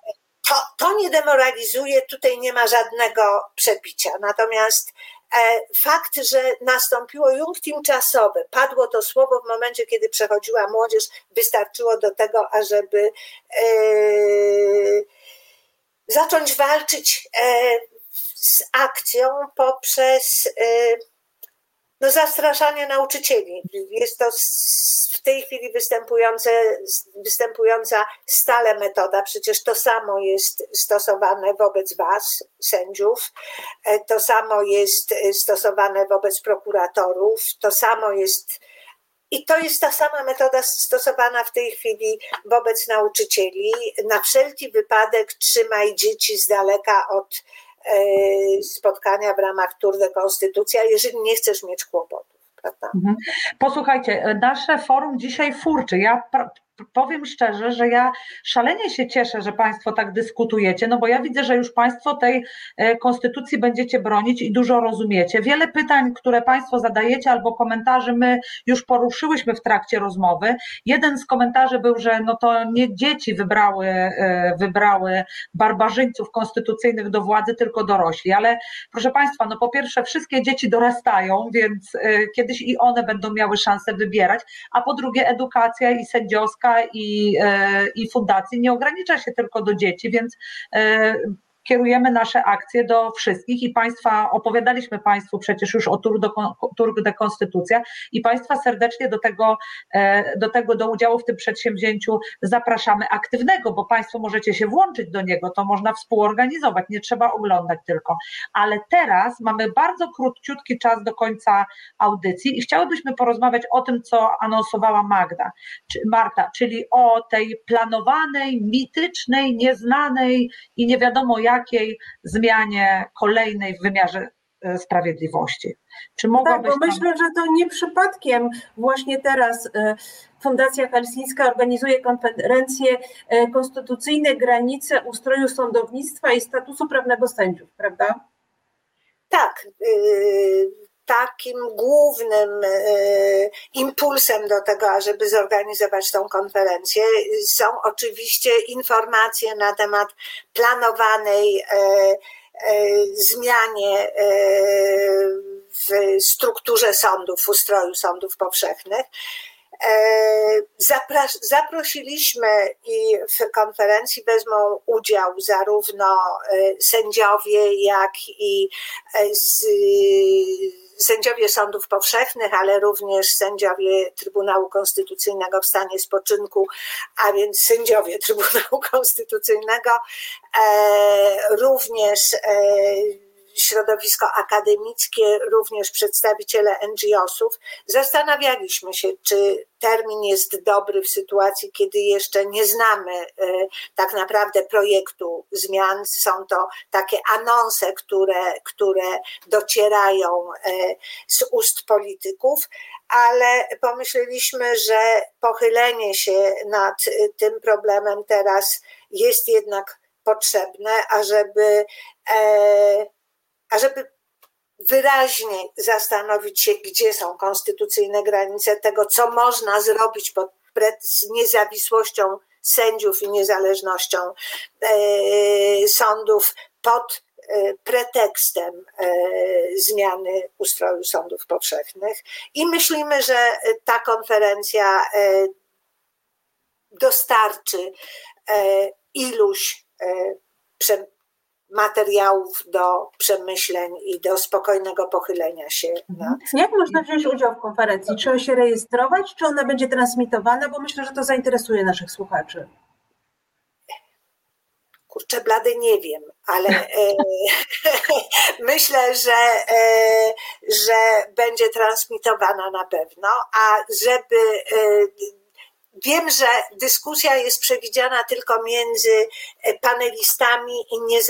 to, to nie demoralizuje, tutaj nie ma żadnego przebicia. Natomiast fakt, że nastąpiło jungtim czasowe, padło to słowo w momencie, kiedy przechodziła młodzież, wystarczyło do tego, ażeby e, zacząć walczyć e, z akcją poprzez e, no, zastraszanie nauczycieli. Jest to w tej chwili występujące, występująca stale metoda. Przecież to samo jest stosowane wobec Was, sędziów, e, to samo jest stosowane wobec prokuratorów, to samo jest. I to jest ta sama metoda stosowana w tej chwili wobec nauczycieli. Na wszelki wypadek trzymaj dzieci z daleka od E, spotkania w ramach Tour de Konstytucja, jeżeli nie chcesz mieć kłopotów. Mhm. Posłuchajcie, nasze forum dzisiaj furczy. Ja powiem szczerze, że ja szalenie się cieszę, że Państwo tak dyskutujecie, no bo ja widzę, że już Państwo tej e, konstytucji będziecie bronić i dużo rozumiecie. Wiele pytań, które Państwo zadajecie albo komentarzy my już poruszyłyśmy w trakcie rozmowy. Jeden z komentarzy był, że no to nie dzieci wybrały, e, wybrały barbarzyńców konstytucyjnych do władzy, tylko dorośli, ale proszę Państwa, no po pierwsze wszystkie dzieci dorastają, więc e, kiedyś i one będą miały szansę wybierać, a po drugie edukacja i sędziowska i, e, i fundacji nie ogranicza się tylko do dzieci, więc e, kierujemy nasze akcje do wszystkich i Państwa, opowiadaliśmy Państwu przecież już o Tour de, Konstytucja i Państwa serdecznie do tego, e, do tego, do udziału w tym przedsięwzięciu zapraszamy aktywnego, bo Państwo możecie się włączyć do niego, to można współorganizować, nie trzeba oglądać tylko. Ale teraz mamy bardzo króciutki czas do końca audycji i chciałybyśmy porozmawiać o tym, co anonsowała Magda, czy Marta, czyli o tej planowanej, mitycznej, nieznanej i nie wiadomo jak jakiej zmianie kolejnej w wymiarze e, sprawiedliwości. Czy mogłabyś tak, bo myślę, że to nie przypadkiem właśnie teraz e, Fundacja Helsińska organizuje konferencję e, Konstytucyjne granice ustroju sądownictwa i statusu prawnego sędziów, prawda? Tak. Takim głównym impulsem do tego, ażeby zorganizować tą konferencję są oczywiście informacje na temat planowanej e, e, zmianie e, w strukturze sądów, w ustroju sądów powszechnych. Zaprosiliśmy i w konferencji wezmą udział zarówno sędziowie, jak i sędziowie sądów powszechnych, ale również sędziowie Trybunału Konstytucyjnego w stanie spoczynku, a więc sędziowie Trybunału Konstytucyjnego, e, również e, środowisko akademickie, również przedstawiciele NGO-sów, zastanawialiśmy się, czy termin jest dobry w sytuacji, kiedy jeszcze nie znamy e, tak naprawdę projektu zmian. Są to takie anonse, które, które docierają e, z ust polityków, ale pomyśleliśmy, że pochylenie się nad tym problemem teraz jest jednak potrzebne, ażeby e, ażeby wyraźnie zastanowić się, gdzie są konstytucyjne granice tego, co można zrobić pod z niezawisłością sędziów i niezależnością e, sądów pod pretekstem zmiany ustroju sądów powszechnych. I myślimy, że ta konferencja dostarczy iluś materiałów do przemyśleń i do spokojnego pochylenia się. Na... Mhm. Jak można wziąć udział w konferencji? Trzeba się rejestrować, czy ona będzie transmitowana? Bo myślę, że to zainteresuje naszych słuchaczy. Kurczę, blady nie wiem, ale e, myślę, że, e, że będzie transmitowana na pewno, a żeby e, Wiem, że dyskusja jest przewidziana tylko między panelistami i nie,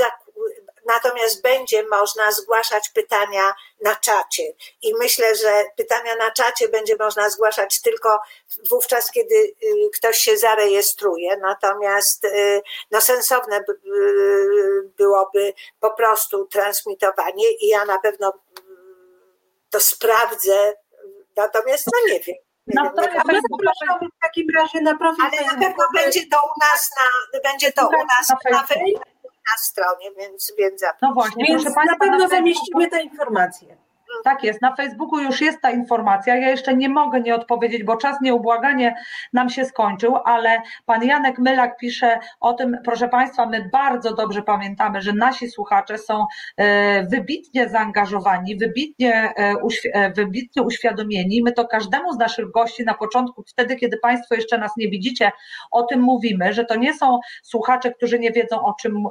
natomiast będzie można zgłaszać pytania na czacie. I myślę, że pytania na czacie będzie można zgłaszać tylko wówczas, kiedy y, ktoś się zarejestruje. Natomiast y, no, sensowne y, byłoby po prostu transmitowanie i ja na pewno to sprawdzę. Natomiast no nie wiem. No, to ja w takim razie na profil Ale na pewno będzie to u nas na, będzie to u nas na, na Facebooku na stronie, więc, więc No właśnie, proszę Państwa, na pewno zamieścimy te informacje. Tak jest, na Facebooku już jest ta informacja. Ja jeszcze nie mogę nie odpowiedzieć, bo czas nieubłaganie nam się skończył, ale pan Janek Mylak pisze o tym, proszę Państwa, my bardzo dobrze pamiętamy, że nasi słuchacze są e, wybitnie zaangażowani, wybitnie, e, e, wybitnie uświadomieni. My to każdemu z naszych gości na początku, wtedy, kiedy Państwo jeszcze nas nie widzicie, o tym mówimy, że to nie są słuchacze, którzy nie wiedzą, o czym,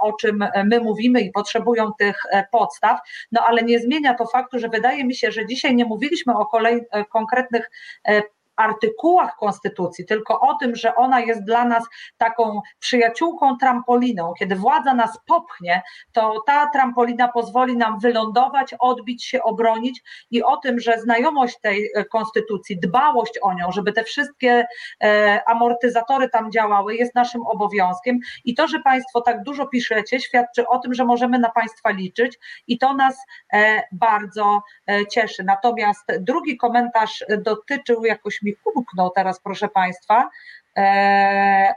o czym my mówimy i potrzebują tych podstaw, no ale nie zmienia to faktu, że wydaje mi się, że dzisiaj nie mówiliśmy o kolej, e, konkretnych e, artykułach Konstytucji, tylko o tym, że ona jest dla nas taką przyjaciółką trampoliną. Kiedy władza nas popchnie, to ta trampolina pozwoli nam wylądować, odbić się, obronić i o tym, że znajomość tej e, Konstytucji, dbałość o nią, żeby te wszystkie e, amortyzatory tam działały, jest naszym obowiązkiem. I to, że Państwo tak dużo piszecie, świadczy o tym, że możemy na Państwa liczyć i to nas e, bardzo cieszy. Natomiast drugi komentarz dotyczył jakoś mi umknął teraz, proszę Państwa. E,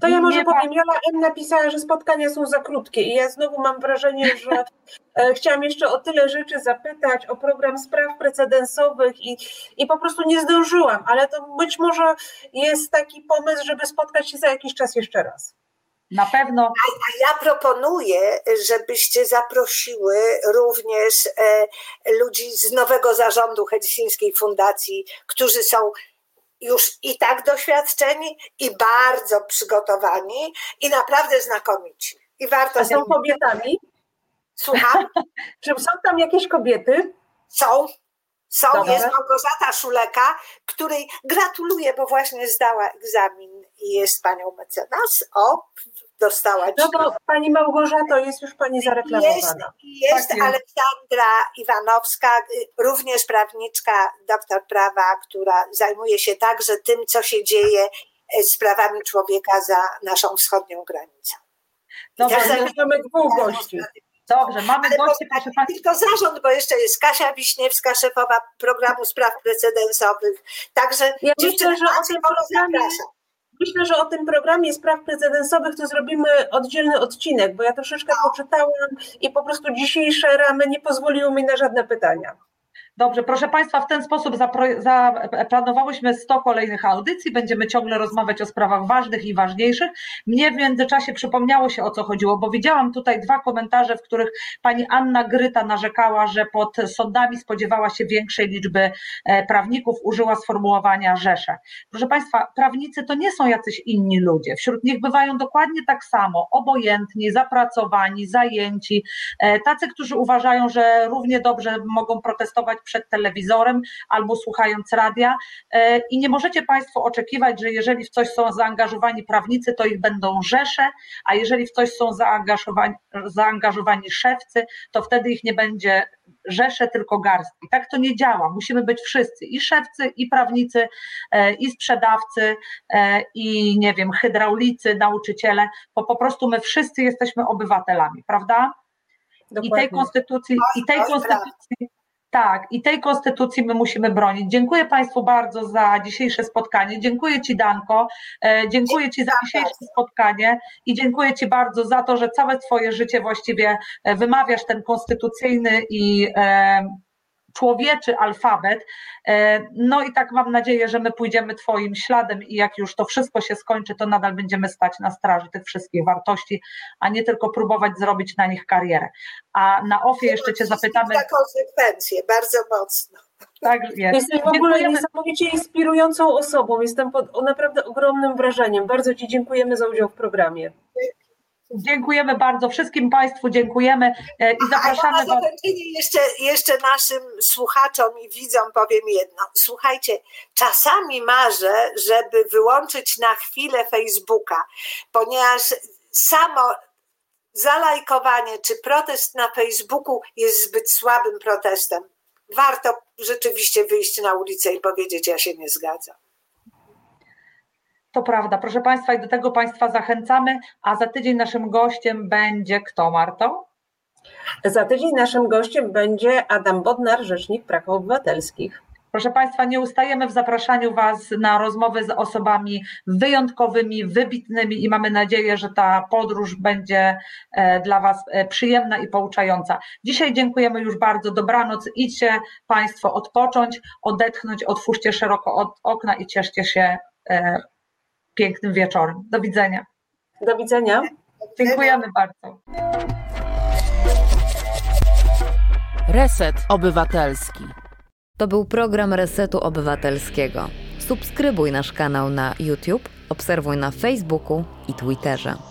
to ja może powiem, Jola M napisała, że spotkania są za krótkie i ja znowu mam wrażenie, że e, chciałam jeszcze o tyle rzeczy zapytać, o program spraw precedensowych i, i po prostu nie zdążyłam, ale to być może jest taki pomysł, żeby spotkać się za jakiś czas jeszcze raz. Na pewno. A, a, ja proponuję, żebyście zaprosiły również e, ludzi z nowego zarządu Helsińskiej Fundacji, którzy są już i tak doświadczeni, i bardzo przygotowani, i naprawdę znakomici. I warto. A są kobietami? Słucham? Czy są tam jakieś kobiety? Są. Są, jest Małgorzata Szuleka, której gratuluję, bo właśnie zdała egzamin jest panią mecenas. O, dostała No bo pani Małgorzato, jest już pani zareklamowana. Jest, jest tak Aleksandra Iwanowska, y, również prawniczka, doktor prawa, która zajmuje się także tym, co się dzieje y, z prawami człowieka za naszą wschodnią granicą. Dobrze, mamy dwóch gości. Dobrze, mamy Ale gości, proszę Państwa. Tylko zarząd, bo jeszcze jest Kasia Wiśniewska, szefowa programu spraw precedensowych. Także ja dziewczyny, myślę, że o tym zapraszam. Myślę, że o tym programie spraw precedensowych to zrobimy oddzielny odcinek, bo ja troszeczkę poczytałam i po prostu dzisiejsze ramy nie pozwoliły mi na żadne pytania. Dobrze, proszę Państwa, w ten sposób zaplanowałyśmy 100 kolejnych audycji. Będziemy ciągle rozmawiać o sprawach ważnych i ważniejszych. Mnie w międzyczasie przypomniało się o co chodziło, bo widziałam tutaj dwa komentarze, w których pani Anna Gryta narzekała, że pod sądami spodziewała się większej liczby e, prawników, użyła sformułowania rzesze. Proszę Państwa, prawnicy to nie są jacyś inni ludzie. Wśród nich bywają dokładnie tak samo, obojętni, zapracowani, zajęci, e, tacy, którzy uważają, że równie dobrze mogą protestować przed telewizorem albo słuchając radia e, i nie możecie Państwo oczekiwać, że jeżeli w coś są zaangażowani prawnicy, to ich będą rzesze, a jeżeli w coś są zaangażowani, zaangażowani szewcy, to wtedy ich nie będzie rzesze, tylko garstki. Tak to nie działa. Musimy być wszyscy i szewcy, i prawnicy, e, i sprzedawcy, e, i nie wiem, hydraulicy, nauczyciele, bo po prostu my wszyscy jesteśmy obywatelami, prawda? Dokładnie. I tej konstytucji, i tej konstytucji Tak, i tej konstytucji my musimy bronić. Dziękuję Państwu bardzo za dzisiejsze spotkanie. Dziękuję Ci, Danko. E, dziękuję Ci za dzisiejsze spotkanie i dziękuję Ci bardzo za to, że całe Twoje życie właściwie e, wymawiasz ten konstytucyjny i e, człowieczy alfabet. E, no i tak mam nadzieję, że my pójdziemy Twoim śladem i jak już to wszystko się skończy, to nadal będziemy stać na straży tych wszystkich wartości, a nie tylko próbować zrobić na nich karierę. A na OFIE jeszcze Cię zapytamy. Za konsekwencje, bardzo mocno. Tak jest. Jesteś w ogóle niesamowicie inspirującą osobą. Jestem pod naprawdę ogromnym wrażeniem. Bardzo Ci dziękujemy za udział w programie. Dziękujemy bardzo wszystkim Państwu, dziękujemy e, i zapraszamy. A ja jeszcze, jeszcze naszym słuchaczom i widzom powiem jedno. Słuchajcie, czasami marzę, żeby wyłączyć na chwilę Facebooka, ponieważ samo zalajkowanie czy protest na Facebooku jest zbyt słabym protestem. Warto rzeczywiście wyjść na ulicę i powiedzieć: Ja się nie zgadzam. To prawda, proszę Państwa, i do tego Państwa zachęcamy. A za tydzień naszym gościem będzie kto, Marto? Za tydzień naszym gościem będzie Adam Bodnar, Rzecznik Praw Obywatelskich. Proszę Państwa, nie ustajemy w zapraszaniu Was na rozmowy z osobami wyjątkowymi, wybitnymi i mamy nadzieję, że ta podróż będzie e, dla Was e, przyjemna i pouczająca. Dzisiaj dziękujemy już bardzo. Dobranoc. Idźcie Państwo odpocząć, odetchnąć, otwórzcie szeroko od okna i cieszcie się e, pięknym wieczorem. Do widzenia. Do widzenia. Dziękujemy bardzo. Reset Obywatelski. To był program Resetu Obywatelskiego. Subskrybuj nasz kanał na YouTube, obserwuj na Facebooku i Twitterze.